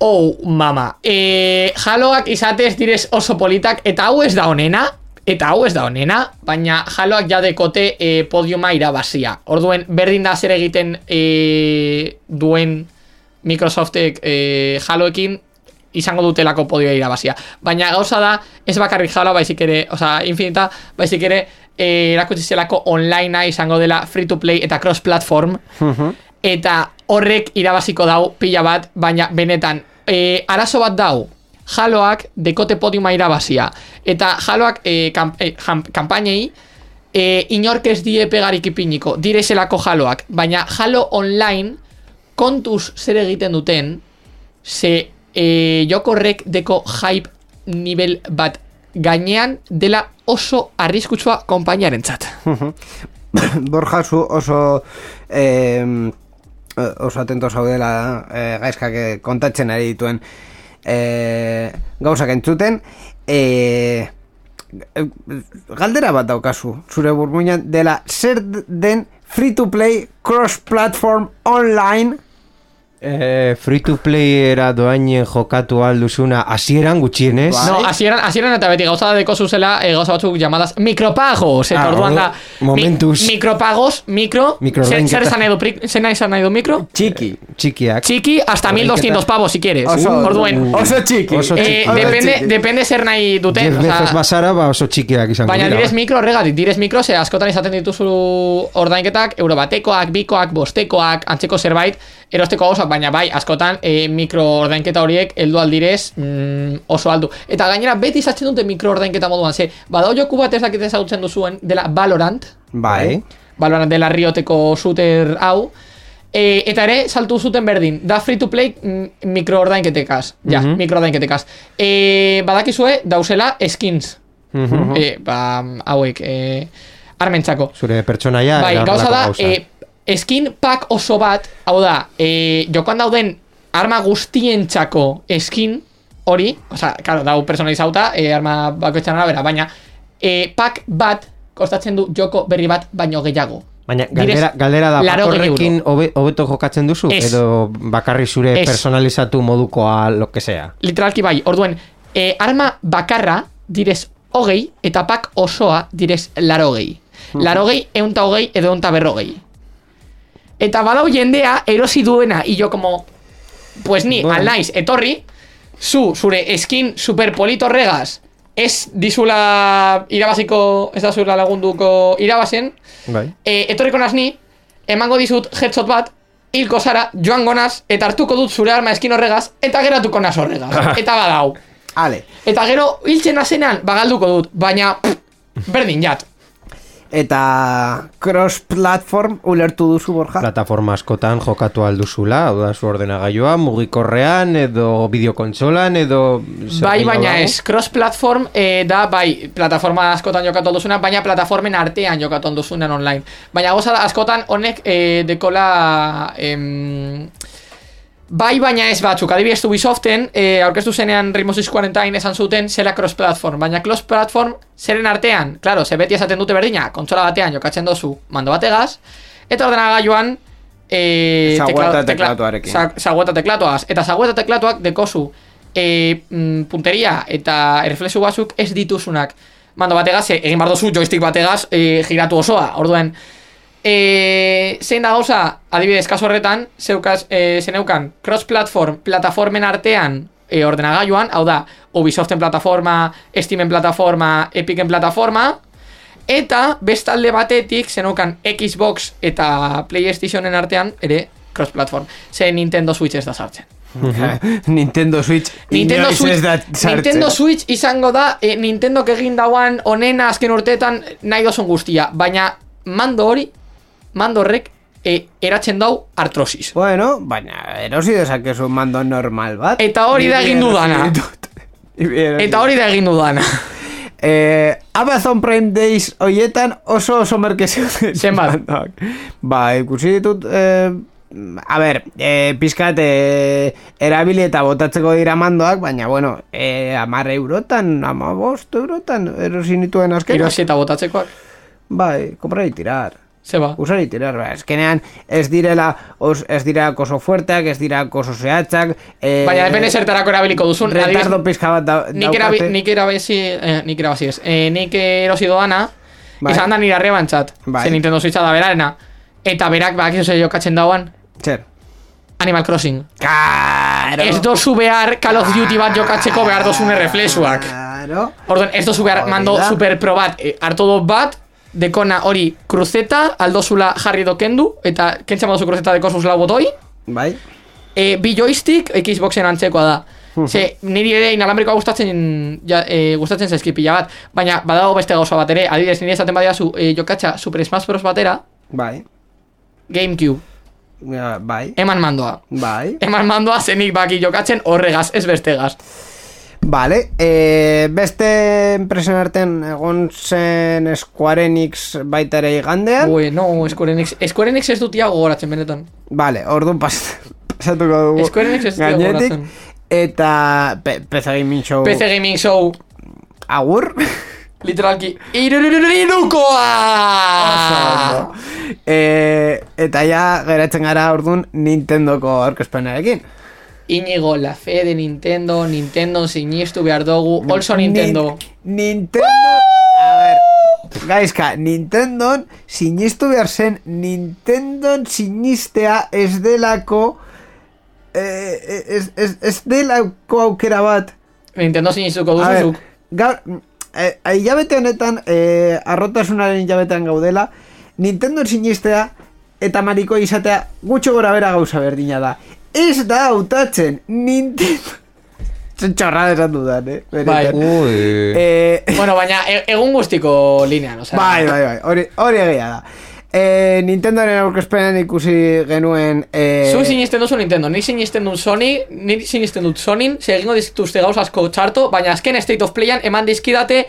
Oh, mama. E, jaloak izatez direz oso politak, eta hau ez da onena, eta hau ez da onena, baina jaloak ja dekote e, podiuma irabazia. Orduen, berdin da zer egiten e, duen Microsoftek e, jaloekin, izango dutelako podioa irabazia. Baina gauza da, ez bakarrik jaloa baizik ere, oza, infinita, baizik ere, e, erakutsi zelako onlinea izango dela free to play eta cross platform, eta horrek irabaziko dau pila bat, baina benetan, e, arazo bat dau, jaloak dekote podiuma irabazia, eta jaloak e, kam, e, kampainei, e, inork ez die pegarik ipiniko, direzelako jaloak, baina jalo online, kontuz zer egiten duten, ze e, jokorrek deko hype nivel bat gainean dela oso arriskutsua konpainiaren txat. *laughs* Borja oso eh, oso atento zaudela eh, gaizkak eh, kontatzen ari dituen eh, gauzak entzuten eh, galdera bat daukazu zure burmuinan dela zer den free to play cross platform online Eh, free to play era doainen jokatu alduzuna hasieran gutxienez. Bai. No, hasieran, hasieran eta beti gauza da deko zuzela e, gauza batzuk llamadas micropagos. Eta Ah, orduan da, momentuz. Mi, micropagos, micro, Micro zer, esan zer nahi esan nahi du micro? txiki Txikiak. Txiki hasta 1200 pavos si quieres. oso, Orduen, oso txiki Oso eh, txiki. Oso depende, txiki. depende zer nahi duten. Jeff osea, Bezos basara, ba oso txikiak izango Baina direz mikro horregatik, direz mikro ze askotan izaten dituzu ordainketak, euro batekoak, bikoak, bostekoak, antzeko zerbait, erosteko gauzak, baina bai, askotan e, mikro ordainketa horiek heldu aldirez mm, oso aldu. Eta gainera beti izatzen dute mikro ordainketa moduan, ze badao joku bat ez dakit ezagutzen duzuen dela Valorant, bai Valorant dela rioteko shooter hau, e, eta ere saltu zuten berdin, da free to play mm, mikro ordainketekaz, ja, Mhm. mikro ordainketekaz. E, badakizue, dauzela skins, Mhm. e, ba, hauek, e, armentzako. Zure pertsonaia bai, gauza da, e, skin pack oso bat, hau da, e, jokoan dauden arma guztientzako skin hori, osea, claro, dau personalizauta, e, arma bakoitzan arabera, baina e, pack bat kostatzen du joko berri bat baino gehiago. Baina galdera, galdera da, hobe- hobeto jokatzen duzu? Ez. Edo bakarri zure Ez. personalizatu modukoa, lo que sea. Literalki bai, orduen, e, arma bakarra direz hogei, eta pak osoa direz larogei. Larogei, eunta hogei, edo eunta berrogei. Eta badau jendea erosi duena, y yo como, pues ni, Bueno. al etorri, zu, zure skin super polito regaz, ez dizula irabaziko, ez da zula lagunduko irabazen, Bai. e, etorriko naz ni, emango dizut headshot bat, hilko zara, joango naz, eta hartuko dut zure arma eskin horregaz, eta geratuko naz horregaz. *laughs* eta badau. Ale. Eta gero, hiltzen nazenean, bagalduko dut, baina, pff, berdin jat. Eta cross platform ulertu duzu Borja Plataforma askotan jokatu alduzula, hau da zu ordenagailua, mugikorrean, edo bideokontsolan, edo... Bai, baina dago? ez, cross platform eh, da, bai, plataforma askotan jokatu alduzuna, baina plataformen artean jokatu alduzunen online. Baina goza askotan honek eh, dekola... Em, Bai, baina ez batzuk, adibidez Ubisoften, eh, aurkeztu zenean Rainbow Six Quarantine esan zuten zela cross-platform, baina cross-platform zeren artean, claro, ze beti esaten dute berdina, kontsola batean jokatzen dozu mando bategaz, eta ordenagailuan eh, Zagueta tekla- tekla- teklatuarekin. za- zagueta teklatuaz, eta zagueta teklatuak dekozu eh, mm, punteria eta erreflexu batzuk ez dituzunak. Mando bategaz, eh, egin bar dozu joystick bategaz eh, giratu osoa, orduen e, zein da gauza, adibidez, kasu horretan, zeukaz, e, zeneukan cross-platform, plataformen artean, e, ordenagailuan, hau da, Ubisoften plataforma, Steamen plataforma, Epicen plataforma, eta bestalde batetik, zeneukan Xbox eta Playstationen artean, ere, cross-platform. Ze Nintendo Switch ez da sartzen. *laughs* Nintendo Switch Nintendo Switch, da. Nintendo Switch izango da e, Nintendo egin dauan onena azken urteetan nahi dozun guztia, baina mando hori, mando horrek e, eratzen dau artrosis. Bueno, baina erosi dezakezu mando normal bat. Eta hori da egin dudana. Eta hori da egin dudana. *laughs* Eh, Amazon Prime Days hoietan oso oso merke zeuden Zenbat? Ba, ikusi ditut eh, A ber, eh, pizkat eh, erabili eta botatzeko dira mandoak, baina bueno, eh, amar eurotan, ama bost eurotan, erosi nituen azken. Erosi eta botatzekoak. Bai, kompra tirar. Zeba. Usar y tirar, ba, eskenean ez direla, os, ez dira oso fuerteak, ez dira oso zehatzak. Eh, Baina depende zertarako erabiliko duzun. Retardo pizka bat da, Nik erabi, daukate. nik erabizi, eh, nik erabizi ez. Eh, nik erosi doana, Bai. izan da nire arrebantzat. Bai. Ze Nintendo Switcha da berarena. Eta berak bakizu ze jokatzen dauan, Zer. Animal Crossing. Claro. Ez dozu behar Call of Duty bat jokatzeko behar dozune reflexuak. Claro. Orduan, ez dozu behar mando super pro bat, e, hartu dut bat, dekona hori kruzeta, aldozula jarri dokendu, eta kentzen baduzu kruzeta dekozuz lau botoi, Bai. e, bi joystick Xboxen antzekoa da. Ze, niri ere inalambrikoa gustatzen ja, e, gustatzen zaizkit pila bat, baina badago beste gauza bat ere, adibidez nire esaten badiazu e, jokatxa Super Smash Bros. batera, Bai. Gamecube, Ja, bai. eman mandoa. Bai. Eman mandoa zenik baki jokatzen horregaz, ez bestegaz. Vale, eh, beste enpresen artean egon zen Square Enix baita ere igandean. Ue, no, Square Enix, Square Enix ez dut ia gogoratzen benetan. Vale, orduan pas, *laughs* pasatuko dugu. Square Enix ez dut. Eta pe, PC Gaming Show PC Gaming Show, agur. literalki, irururururukoa! eh, eta ja geratzen gara orduan Nintendoko aurkezpenarekin. Inigo, la fe de Nintendo, Nintendo sinistu behar dugu, also Nintendo. Nin- Nintendo... A ver, gaizka, Nintendon sinistu behar zen Nintendon sinistea ez delako... Eh, ez, ez, ez delako aukera bat. Nintendo sinistuko duzuzuk. gaur, eh, hilabete honetan, eh, arrotasunaren hilabetean gaudela, Nintendo sinistea eta mariko izatea gutxo gora bera gauza berdina da. Ez da hautatzen Nintendo... Zen txorrada esan dudan, eh? Bai. Ui. Eh, Bueno, baina e- egun guztiko linean, osea. bai, bai, bai, hori, hori egia da. Eh, Nintendoren aurkezpenan ikusi genuen... Eh, Zu sinisten duzu Nintendo, ni sinisten dut Sony, ni sinisten dut Sonin, se egingo dizkituzte gauz asko txarto, baina azken State of Playan eman dizkidate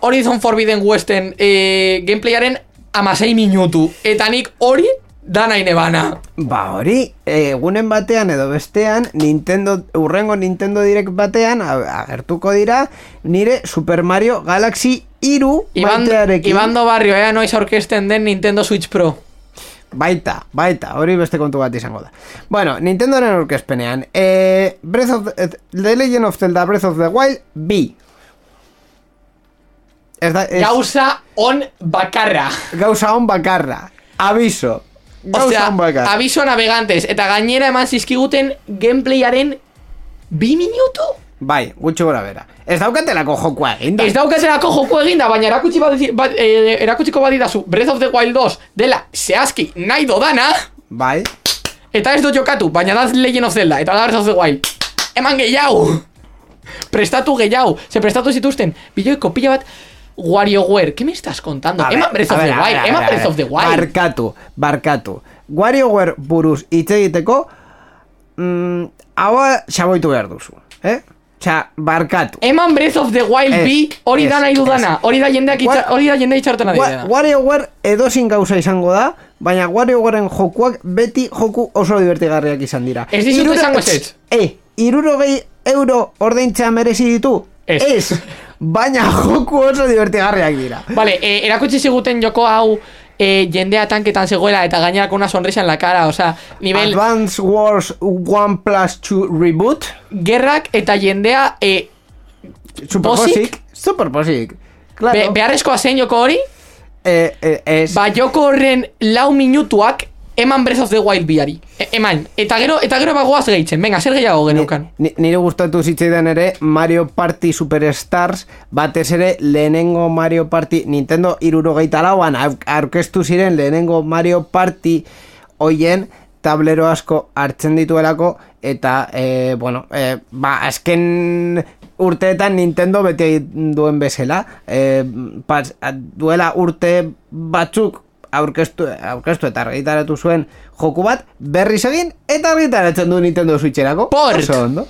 Horizon Forbidden Westen e, gameplayaren amasei minutu. Eta nik hori da nahi nebana. Ba hori, egunen batean edo bestean, Nintendo, urrengo Nintendo Direct batean, agertuko dira, nire Super Mario Galaxy iru Iban, baitearekin. Ibando Barrio, ea noiz aurkezten den Nintendo Switch Pro. Baita, baita, hori beste kontu bat izango da. Bueno, Nintendoren aurkezpenean, eh, Breath of the, The Legend of Zelda Breath of the Wild, B. Ez da, ez, Gauza on bakarra. gauza on bakarra. Aviso. Gauza Osea, on bakarra. aviso navegantes. Eta gainera eman zizkiguten gameplayaren bi minutu? Bai, gutxi gora bera. Ez daukatelako jokua eginda. Ez daukazelako joku eginda, baina erakutsi badi, bat, eh, erakutsiko badidazu Breath of the Wild 2 dela zehazki nahi dodana, Bai. eta ez dut jokatu, baina da Legend of Zelda, eta da Breath of the Wild. Eman gehiago! Prestatu gehiago, se prestatu zituzten, bideoiko pila bat, WarioWare, ¿qué me estás contando? A ver, Breath of the Wild, ver, a eman ver, a Breath of the Wild. Barkatu, barkatu. WarioWare buruz hitz egiteko, mm, hau xaboitu behar duzu. Eh? Osea, barkatu. Eman Breath of the Wild Ez, bi, hori da ez, nahi dudana, hori da jendeak hori da jendea itxartena Wa- dira. WarioWare edozin gauza izango da, baina WarioWaren jokuak beti joku oso divertigarriak izan dira. Ez dizut Hiruro- esango ezetz. E, irurogei euro ordaintzea merezi ditu? Ez. *laughs* Baina *laughs* joku oso divertigarriak dira. Vale, eh, erakutsi ziguten joko hau eh, jendea tanketan zegoela eta gainerako una sonrisa en la cara, o sea, nivel Advance Wars 1 plus 2 Reboot. gerrak eta jendea eh, Super Posik? Super Posik. Claro. be, beharrezkoa zen joko hori, Eh, eh, ez. Ba, joko horren lau minutuak eman Breath of the Wild biari. E, eman. Eta gero, eta gero bagoaz gehitzen. Venga, zer gehiago geneukan. Ni, nire gustatu zitzaidan ere Mario Party Superstars batez ere lehenengo Mario Party Nintendo irurogeita lauan au- aurkeztu ziren lehenengo Mario Party hoien tablero asko hartzen dituelako eta e, bueno, e, ba, azken urteetan Nintendo beti duen bezala e, pas, duela urte batzuk aurkeztu, aurkeztu eta argitaratu zuen joku bat berriz egin eta argitaratzen du Nintendo Switcherako Port. Oso ondo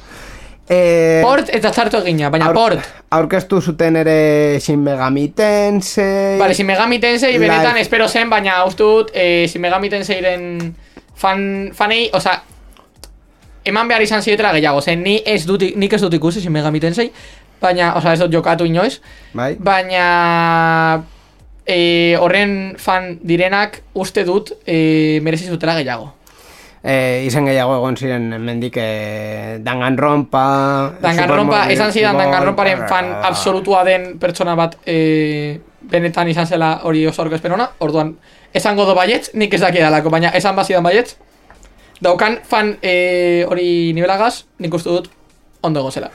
e, Port eta zartu egina, baina aur- port. Aurkeztu zuten ere Shin Megami Tensei Vale, Shin Megami Tensei Live. benetan espero zen, baina uste dut eh, Shin Megami Tenseiren fan, fanei, oza, eman behar izan zietela gehiago, zen ni ez dut, nik ez dut ikusi Shin Megami Tensei, baina, oza, ez dut jokatu inoiz, Bai. baina eh, horren fan direnak uste dut eh, merezi zutela gehiago. e, izan gehiago egon ziren mendik e, Danganronpa Danganronpa, esan zidan Danganronparen fan absolutua den pertsona bat eh, benetan izan zela hori oso esperona, orduan esango do baietz, nik ez daki dalako, baina esan bazidan baietz, daukan fan eh, hori nibelagaz, nik uste dut ondo egon zela.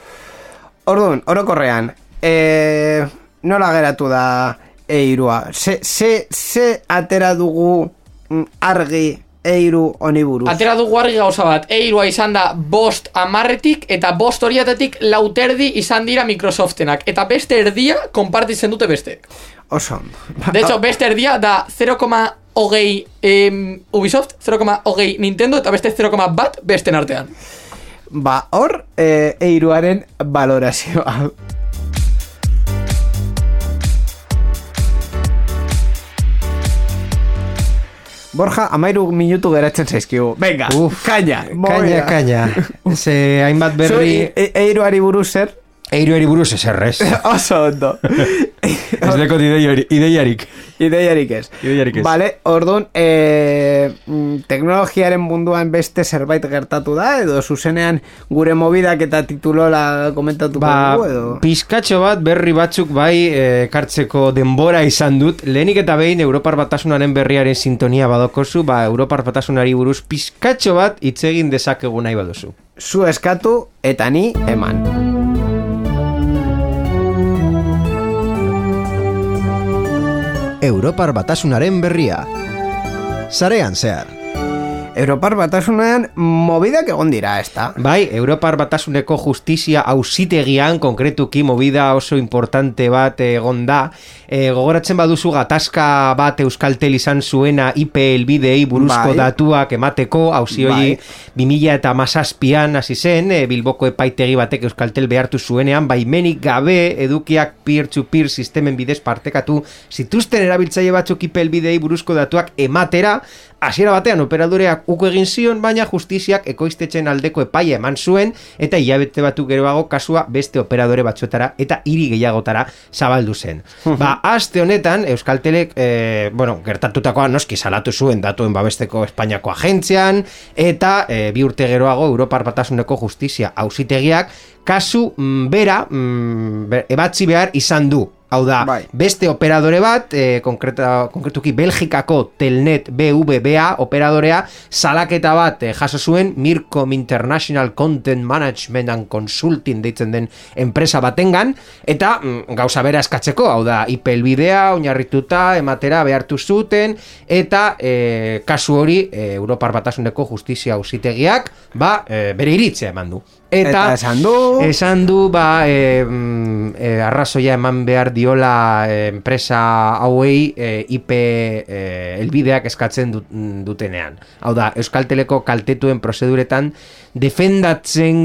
Orduan, orokorrean e, Nola geratu da Eirua Ze, ze, ze atera dugu mm, Argi Eiru honi buruz Atera dugu argi gauza bat, eirua izan da bost amarretik eta bost horietatik lauterdi izan dira Microsoftenak, eta beste erdia konpartitzen dute besteek. Oso. De hecho, beste erdia da 0,hogei em, Ubisoft, 0,hogei Nintendo eta beste 0,bat besten artean. Ba, hor e, Eiruaren valorazioa Borja, amairu minutu geratzen zaizkigu. Venga, Uf, kaina, Kaina, kaina. Ze hainbat Berri... berri... e, Eiruari buruz zer? Eiruari buruz eserrez. *laughs* Oso ondo. Ez dekot ideiari- ideiarik. Ideiarik ez. Ideiarik ez. Vale, orduan, e, mm, teknologiaren munduan beste zerbait gertatu da, edo zuzenean gure mobidak eta titulola komentatuko Ba, dugu, edo... pizkatxo bat berri batzuk bai eh, ekartzeko denbora izan dut. Lehenik eta behin Europar Batasunaren berriaren sintonia badokozu, ba, Europar Batasunari buruz pizkatxo bat hitz egin dezakegu nahi baduzu. Zu eskatu eta ni eman. Europar Batasunaren berria. Sarean zehar. Europar batasunean mobidak egon dira, ez da? Bai, Europar Batasuneko justizia auzitegian konkretuki movida oso importante bat egon da. E, gogoratzen baduzu gatazka bat Euskaltel izan zuena IP elbidei buruzko Bai. datuak emateko, hauzi hori 2000 eta mazazpian hasi zen, e, Bilboko epaitegi batek Euskaltel behartu zuenean, baimenik gabe edukiak peer-to-peer sistemen bidez partekatu zituzten erabiltzaile batzuk IP elbidei buruzko datuak ematera, hasiera batean operadoreak uko egin zion, baina justiziak ekoiztetzen aldeko epaia eman zuen, eta hilabete batu geroago kasua beste operadore batzuetara eta hiri gehiagotara zabaldu zen. ba, aste honetan, Euskaltelek, e, bueno, gertatutakoa noski salatu zuen datuen babesteko Espainiako agentzian, eta e, bi urte geroago Europar Batasuneko justizia auzitegiak kasu mm, bera mm, ebatzi behar izan du. Hau da, Bai. beste operadore bat, e, konkreta, konkretuki Belgikako Telnet BVBA operadorea, salaketa bat e, jaso zuen Mircom International Content Management and Consulting deitzen den enpresa batengan, eta mm, gauza bera eskatzeko, hau da, IP elbidea, oinarrituta, ematera behartu zuten, eta e, kasu hori e, Europar Batasuneko Justizia Auzitegiak, ba, e, bere iritzea eman du. Eta esan du... Esan du, ba, e, mm, e, arrazoia eman behar diola e, enpresa hauei e, IP e, elbideak eskatzen dut, dutenean. Hau da, Euskalteleko kaltetuen prozeduretan defendatzen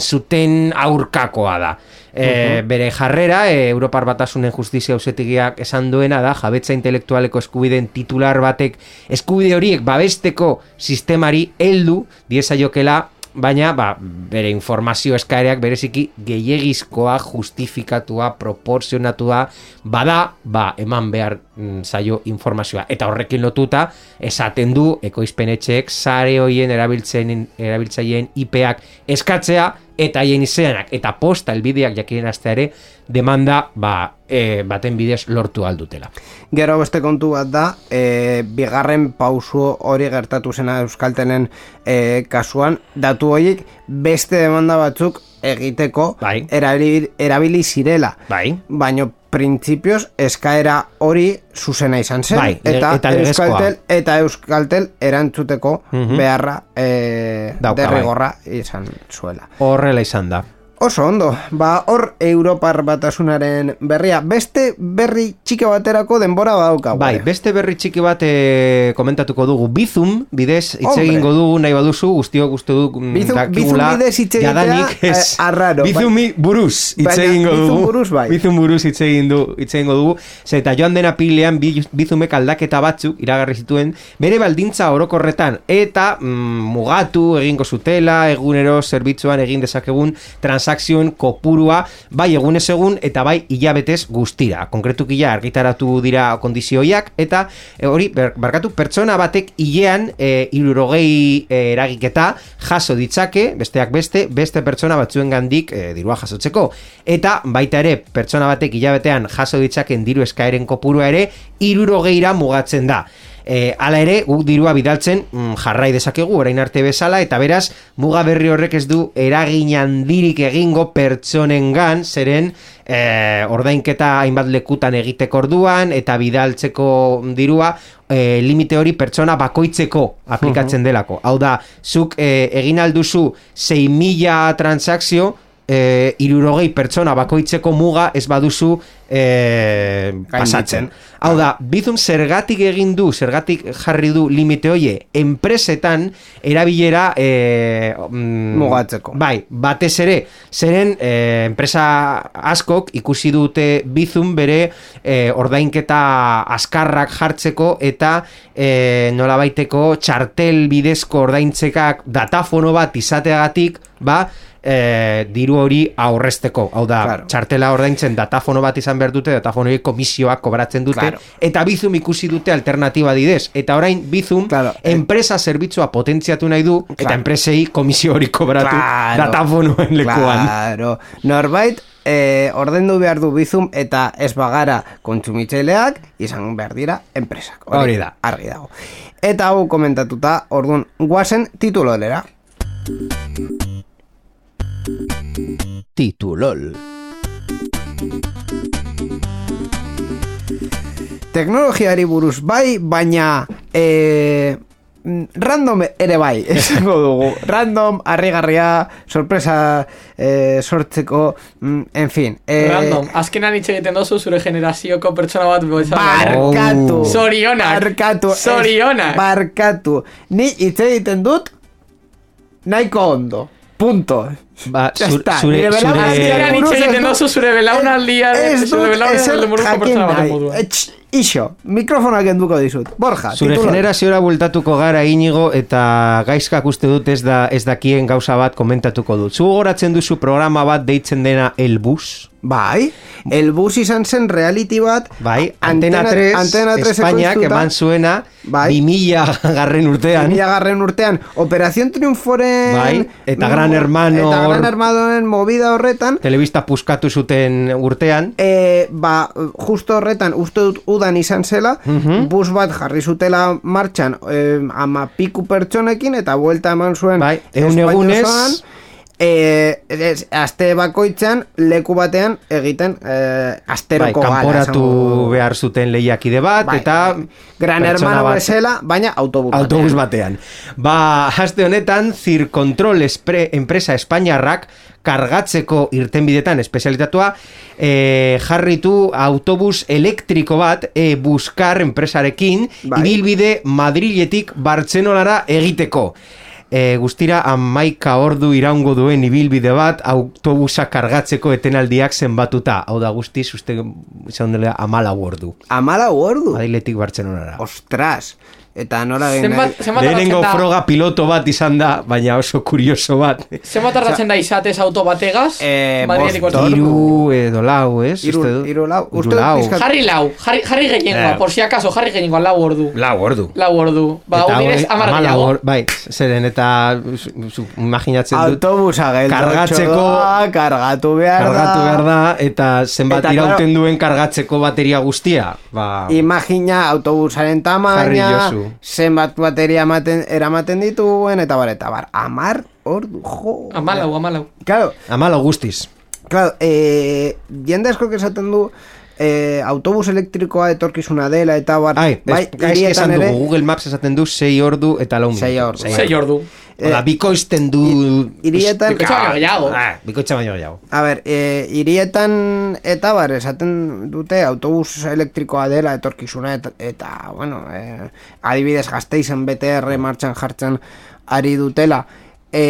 zuten aurkakoa da. E, Bere jarrera, e, Europar Batasunen Justizia Ausetigiak esan duena da, jabetza intelektualeko eskubideen titular batek eskubide horiek babesteko sistemari heldu diezaiokela baina ba, bere informazio eskaereak bereziki gehiegizkoa, justifikatua, proporzionatua, bada, ba, eman behar mm, zaio informazioa. Eta horrekin lotuta, esaten du, ekoizpenetxeek sare hoien erabiltzaileen IPak eskatzea, eta haien izenak, eta posta elbideak jakinen ere, demanda ba, e, baten bidez lortu aldutela. Gero beste kontu bat da, e, bigarren pausu hori gertatu zena Euskaltenen e, kasuan, datu horiek beste demanda batzuk egiteko Bai. erabili, erabili zirela. Bai. Baina printzipioz eskaera hori zuzena izan zen. Bai, eta, eta. Euskaltel, eta Euskaltel erantzuteko beharra e, Dauka, bai. derrigorra izan zuela. Horrela izan da. Oso ondo, ba hor Europar batasunaren berria, beste berri txike baterako denbora badaukagu. Bai, eh? beste berri txiki bat e, komentatuko dugu Bizum, bidez, hitz egingo dugu nahi baduzu, guztiok uste du mm, Bizum- dakigula, Bizum bidez hitz egitea, ez, eh, arraro, Bizumi buruz hitz egingo Bizum dugu. buruz bai. Bizum buruz hitz du, egingo dugu. Ze eta joan den apilean bi- Bizumek aldaketa batzuk iragarri zituen bere baldintza orokorretan eta mm, mugatu egingo zutela, egunero zerbitzuan egin dezakegun transakzioen kopurua bai egunez egun eta bai hilabetez guztira. Konkretuki ja argitaratu dira kondizioiak eta e, hori barkatu pertsona batek hilean e, irurogei e, eragiketa jaso ditzake, besteak beste, beste pertsona batzuen gandik e, dirua jasotzeko. Eta baita ere, pertsona batek hilabetean jaso ditzaken diru eskaeren kopurua ere, irurogeira mugatzen da. E, hala ere, guk dirua bidaltzen mm, jarrai dezakegu orain arte bezala eta beraz muga berri horrek ez du eragin handirik egingo pertsonengan zeren e, ordainketa hainbat lekutan egiteko orduan eta bidaltzeko dirua e, limite hori pertsona bakoitzeko aplikatzen delako. Hau da, zuk e, egin alduzu 6.000 transakzio e, irurogei pertsona bakoitzeko muga ez baduzu e, pasatzen. Hau da, bizum zergatik egin du, zergatik jarri du limite hoie, enpresetan erabilera e, mm, Mugatzeko. Bai, batez ere, zeren e, enpresa askok ikusi dute bizum bere e, ordainketa askarrak jartzeko eta e, nolabaiteko txartel bidezko ordaintzekak datafono bat izateagatik, ba, e, diru hori aurrezteko. Hau da, Claro. txartela ordaintzen datafono bat izan behar dute, datafono hori komisioak kobratzen dute, Claro. eta bizum ikusi dute alternatiba didez. Eta orain bizum Claro, enpresa zerbitzua potentziatu nahi du, eta enpresei komisio hori kobratu datafonoen lekuan. Claro. Norbait, eh, ordendu behar du bizum eta ez bagara kontsumitzaileak izan behar dira enpresak. Hori da. Argi dago. Eta hau komentatuta, orduan, guazen titulolera. Titulol. Teknologiari buruz bai, baina mm, random ere bai, *laughs* esango dugu. Random, harrigarria, sorpresa eh, sortzeko, mm, en fin. Eh, Random, azkenan hitz egiten dozu zure generazioko pertsona bat bezala. Barkatu. Oh. Zorionak. Barkatu. Zorionak. Ez, Barkatu. Ni hitz egiten dut nahiko ondo. Punto. Ba, está, zure, zure, dozu zure belaunaldia, Ez zure dut ezer jakin nahi. Ixo, mikrofonak enduko dizut. Borja, Zure titulo. generaziora bultatuko gara inigo eta gaizkak uste dut ez da ez dakien gauza bat komentatuko dut. Zu goratzen duzu programa bat deitzen dena El Bus? Bai, el bus izan zen reality bat Bai, Antena 3, Antena 3 Espainiak eman zuena Bai. 2000 garren urtean. Mila garren urtean Operación Triunforen Bai, eta Gran Hermano Eta Gran hor- Hermanoen movida horretan Telebista puskatu zuten urtean. E, ba, justo horretan uste dut udan izan zela Mhm. Bus bat jarri zutela martxan e, Ama piku pertsonekin Eta buelta eman zuen Bai, Espainia egunez. E, ez, aste bakoitzean leku batean egiten e, Bai, asteroko gala, kanporatu dugu. behar zuten lehiakide bat, Bai, eta Gran pertsona Hermano bat- bezala, baina autobus autobus batean. batean. Ba, haste honetan, Zirkontrol espre, enpresa Espainiarrak kargatzeko irtenbidetan espezialitatua e, jarritu autobus elektriko bat e, buskar enpresarekin Bai. ibilbide Madriletik Bartzelolara egiteko. E, guztira amaika ordu iraungo duen ibilbide bat autobusa kargatzeko etenaldiak zenbatuta. Hau da guztiz, uste izan dela amala ordu. Amala ordu. Madriletik Bartzelonara. Ostras. Eta nola zenbat Lehenengo froga piloto bat izan da, baina oso kurioso bat. zenbat tardatzen da izatez auto bategaz? Eh? Hiru edo lau, ez? Dut. hiru lau. Uste lau. pizkat- Jarri lau, jarri, jarri gehiengoa, Eh. por si acaso, jarri gehiengoa, lau ordu. Lau ordu. Lau ordu. Ba, Eta hau direz, amar gehiago. or- Bai, zeren eta imaginatzen dut Autobusa geldo Kargatzeko- kargatu behar kargatu da. behar da eta zenbat Eta, irauten duen kargatzeko bateria guztia. Ba, Imagina autobusaren Jarri tamaina, zenbat bateria ematen, eramaten dituen, eta bar, eta bar, amar ordu, jo. Amalau, amalau. Claro, amalo guztiz. claro, eh, jende asko esaten du, eh, autobus elektrikoa etorkizuna dela, eta bar, Ai, bai, ez, hirietan esan ere, dugu, Google Maps esaten du 6 ordu eta lau minutu. Sei ordu. Sei ordu. Oda, bikoizten du... hirietan- Bikoitza baino gehiago. Ah, bikoitza baino gehiago. A ber, e, irietan eta bar, esaten dute autobus elektrikoa dela etorkizuna eta, eta bueno, e, adibidez gazteizen BTR martxan jartzen ari dutela. E,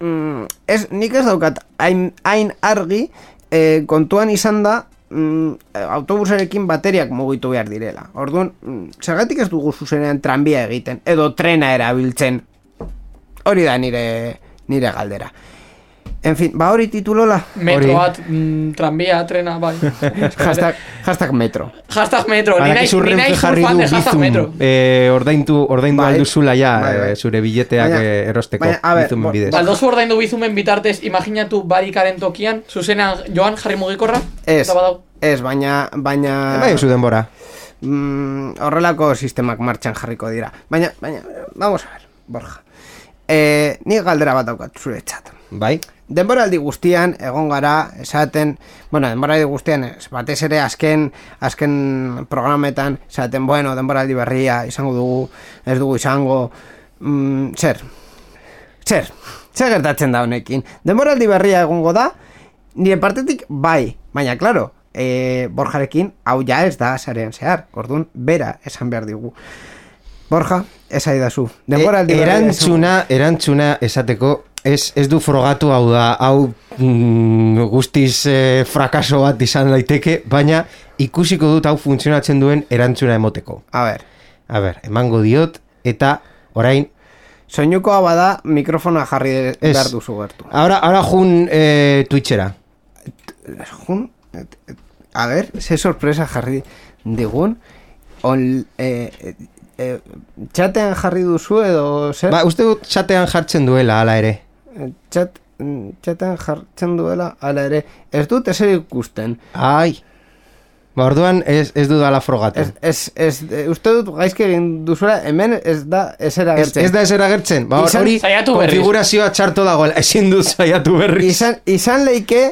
mm, ez, nik ez daukat hain, hain argi e, kontuan izan da mm, autobusarekin bateriak mugitu behar direla. Orduan, mm, zergatik ez dugu zuzenean tranbia egiten, edo trena erabiltzen. Hori da nire, nire galdera. En fin, ba hori titulola. Metro bat, mm, tranbia, trena, bai. *laughs* hashtag, hashtag metro. hashtag metro, ni naiz, jarri fan du de hashtag bizum, metro. eh, ordaintu, ordaindu Bai. alduzula ja Bai, bai. eh, zure billeteak Baina- eh, erosteko baina, a ber, bizumen bidez. Baldozu ordaindu bizumen bitartez, imaginatu barikaren tokian, zuzenean joan jarri mugikorra? Ez, ez, baina, baina... Bai, zu denbora. mm, horrelako sistemak martxan jarriko dira. Baina, baina, vamos a ver, Borja. Eh, ni galdera bat daukat zure txat. Bai? Denboraldi guztian egon gara esaten, bueno, denboraldi guztian ez, batez ere azken azken programetan esaten, bueno, denboraldi berria izango dugu, ez dugu izango, mm, zer, zer, zer gertatzen da honekin. Denboraldi berria egongo da, nire partetik bai, baina, claro, e, Borjarekin hau ja ez da sarean zehar, orduan bera esan behar digu. Borja, esaidazu. Denboraldi E, berria erantzuna, erantzuna esateko ez, ez du frogatu hau da, hau mm, guztiz eh, frakaso bat izan daiteke, baina ikusiko dut hau funtzionatzen duen erantzuna emoteko. A ber, A ber, emango diot, eta orain Soinukoa bada mikrofona jarri behar duzu gertu. Ahora, ahora jun eh, Twitchera. Jun, a ver, ze sorpresa jarri digun. On, eh, eh, eh, txatean jarri duzu edo zer? Ba, uste dut chatean jartzen duela, hala ere. Txat, txatean jartzen duela, ala ere. Ez dut ezer ikusten. Ai. Ba, orduan ez, ez dudala frogatu. Ez, ez, ez, eh, uste dut gaizki egin duzuela, hemen ez da ezer Ez, agertzen. ez da ezer agertzen. Ba, hori konfigurazioa txarto dagoela. *laughs* Ezin dut saiatu berriz. Izan, izan leike...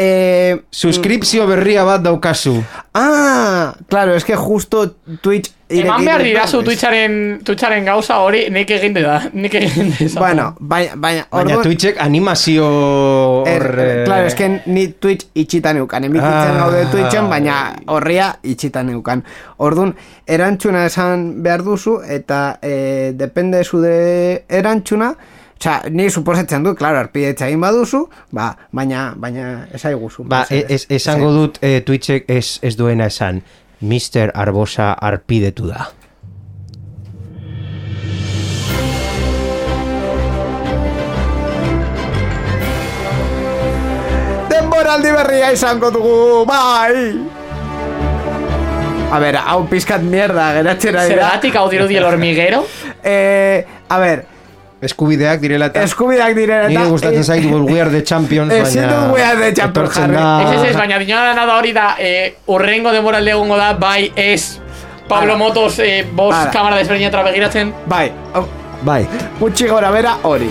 Eh, Suskripzio berria bat daukazu. ah, claro, es que justo Twitch... Eman behar ireki- dirazu Twitcharen, Twitcharen gauza hori nik egin da, nik egin dezakon. Bueno, baina, baina, Baina orduan- Twitchek animazio Er, hor... eh, claro, es que ni Twitch itxitan eukan, emititzen Ah. gaude Twitchen, baina horria itxitan eukan. Orduan, erantzuna esan behar duzu, eta eh, depende zu de erantzuna, Osa, ni suposatzen dut, claro, arpidetza egin baduzu, ba, baina, baina esaiguzu. Ba, e- ez, esango dut eh, Twitchek ez, ez duena esan. Mr. Arbosa arpidetu da. Denboraldi berria izango dugu, bai! A ber, hau pizkat mierda, geratzera dira. Zergatik hau dirudi el hormiguero? Eh, a ber, Eskubideak direla eta... eskubideak direla Nire gustatzen zait We Are the Champions, *laughs* Ezin baina... dut We Are the Champions jarri. da- Ez ez baina dinoa da hori da, eh, urrengo demoralde egongo da, bai ez Pablo Ara. Motos, eh, bos Ara. kamara desberdinatra begiratzen. Bai, Bai. gutxi gora bera hori.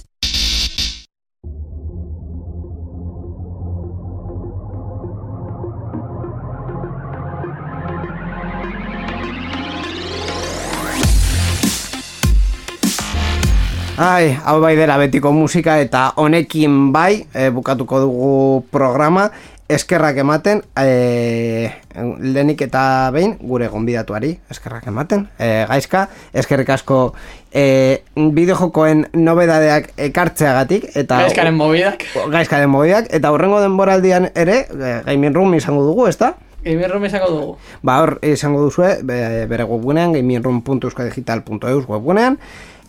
Ai, hau bai dela betiko musika eta honekin bai, e, bukatuko dugu programa eskerrak ematen e, lehenik eta behin gure gonbidatuari eskerrak ematen e, gaizka, eskerrik asko e, bideojokoen nobedadeak ekartzeagatik eta Gaizkaren mobidak. gaizkaren mobidak eta hurrengo denboraldian ere e, gaming room izango dugu, ezta? Gamerroom izango dugu. Ba, hor izango duzue be- bere webgunean gamingroom.euskadigital.eus webgunean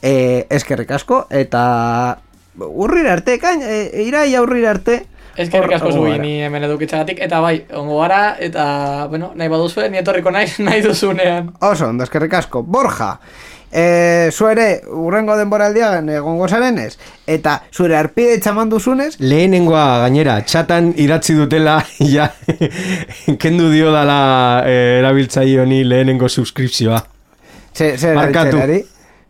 e, eskerrik asko eta urrira arte, kain, e, irai aurrira arte Eskerrik asko zui ni hemen edukitzagatik eta bai, ongo gara eta, bueno, nahi baduzue, ni etorriko naiz *laughs* nahi duzunean. Oso, ondo, eskerrik asko. Borja, e, zu ere, urrengo denboraldian egongo zarenez, eta zure arpide txaman duzunez, Lehenengoa gainera, txatan idatzi dutela, *laughs* ja, kendu dio dala eh, erabiltzaile honi lehenengo subskripzioa. ze, zer erabiltzenari?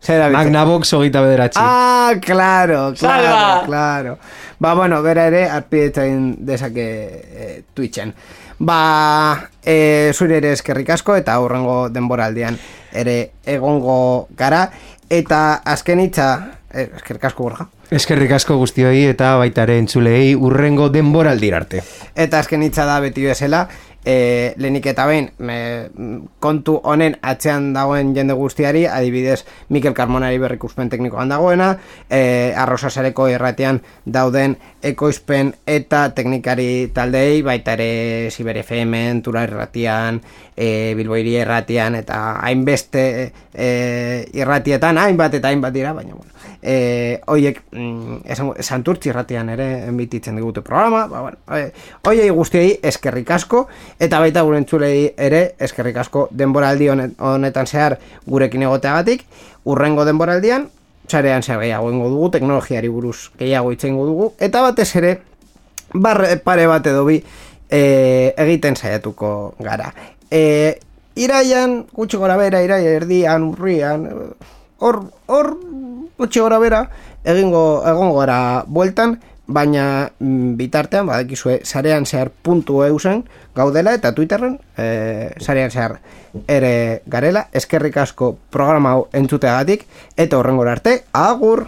Zer? Magnavox hogeita bederatzi. Ah, claro, claro, Salva! claro. Ba, bueno, bera ere, arpidetzen dezake e, Twitchen. Ba, e, zure ere eskerrik asko, eta hurrengo denboraldian ere egongo gara. Eta azken hitza, e, eskerrik asko borja. Eskerrik asko guztioi eta baita ere entzulei urrengo denboraldir arte. Eta azken hitza da beti bezala, e, lehenik eta behin me, kontu honen atzean dagoen jende guztiari, adibidez Mikel Carmonari berrikuspen teknikoan dagoena, e, arrosa sareko irratean dauden ekoizpen eta teknikari taldeei, baita ere Siber FM-en, Tura irratian, e, Bilboiri irratian, eta hainbeste e, irratietan, hainbat eta hainbat dira, baina bueno, e, oiek mm, esango, santurtzi irratian ere enbititzen digute programa, ba, bueno, e, oiei guztiei eskerrik asko, eta baita gure entzulei ere eskerrik asko denboraldi honet- honetan zehar gurekin egoteagatik, urrengo denboraldian, sarean zer gehiago ingo dugu, teknologiari buruz gehiago hitz egingo dugu, eta batez ere, barre pare bat edo bi e, egiten saiatuko gara. E, iraian, gutxi gora bera, irai erdian, urrian, hor, hor, gutxi gora bera, egingo, egongo gara bueltan, baina mm, bitartean, badakizue, sarean zehar puntu eusen gaudela, eta Twitterren, e, sarean zehar ere garela, eskerrik asko programa hau entzuteagatik, eta horrengora arte, agur!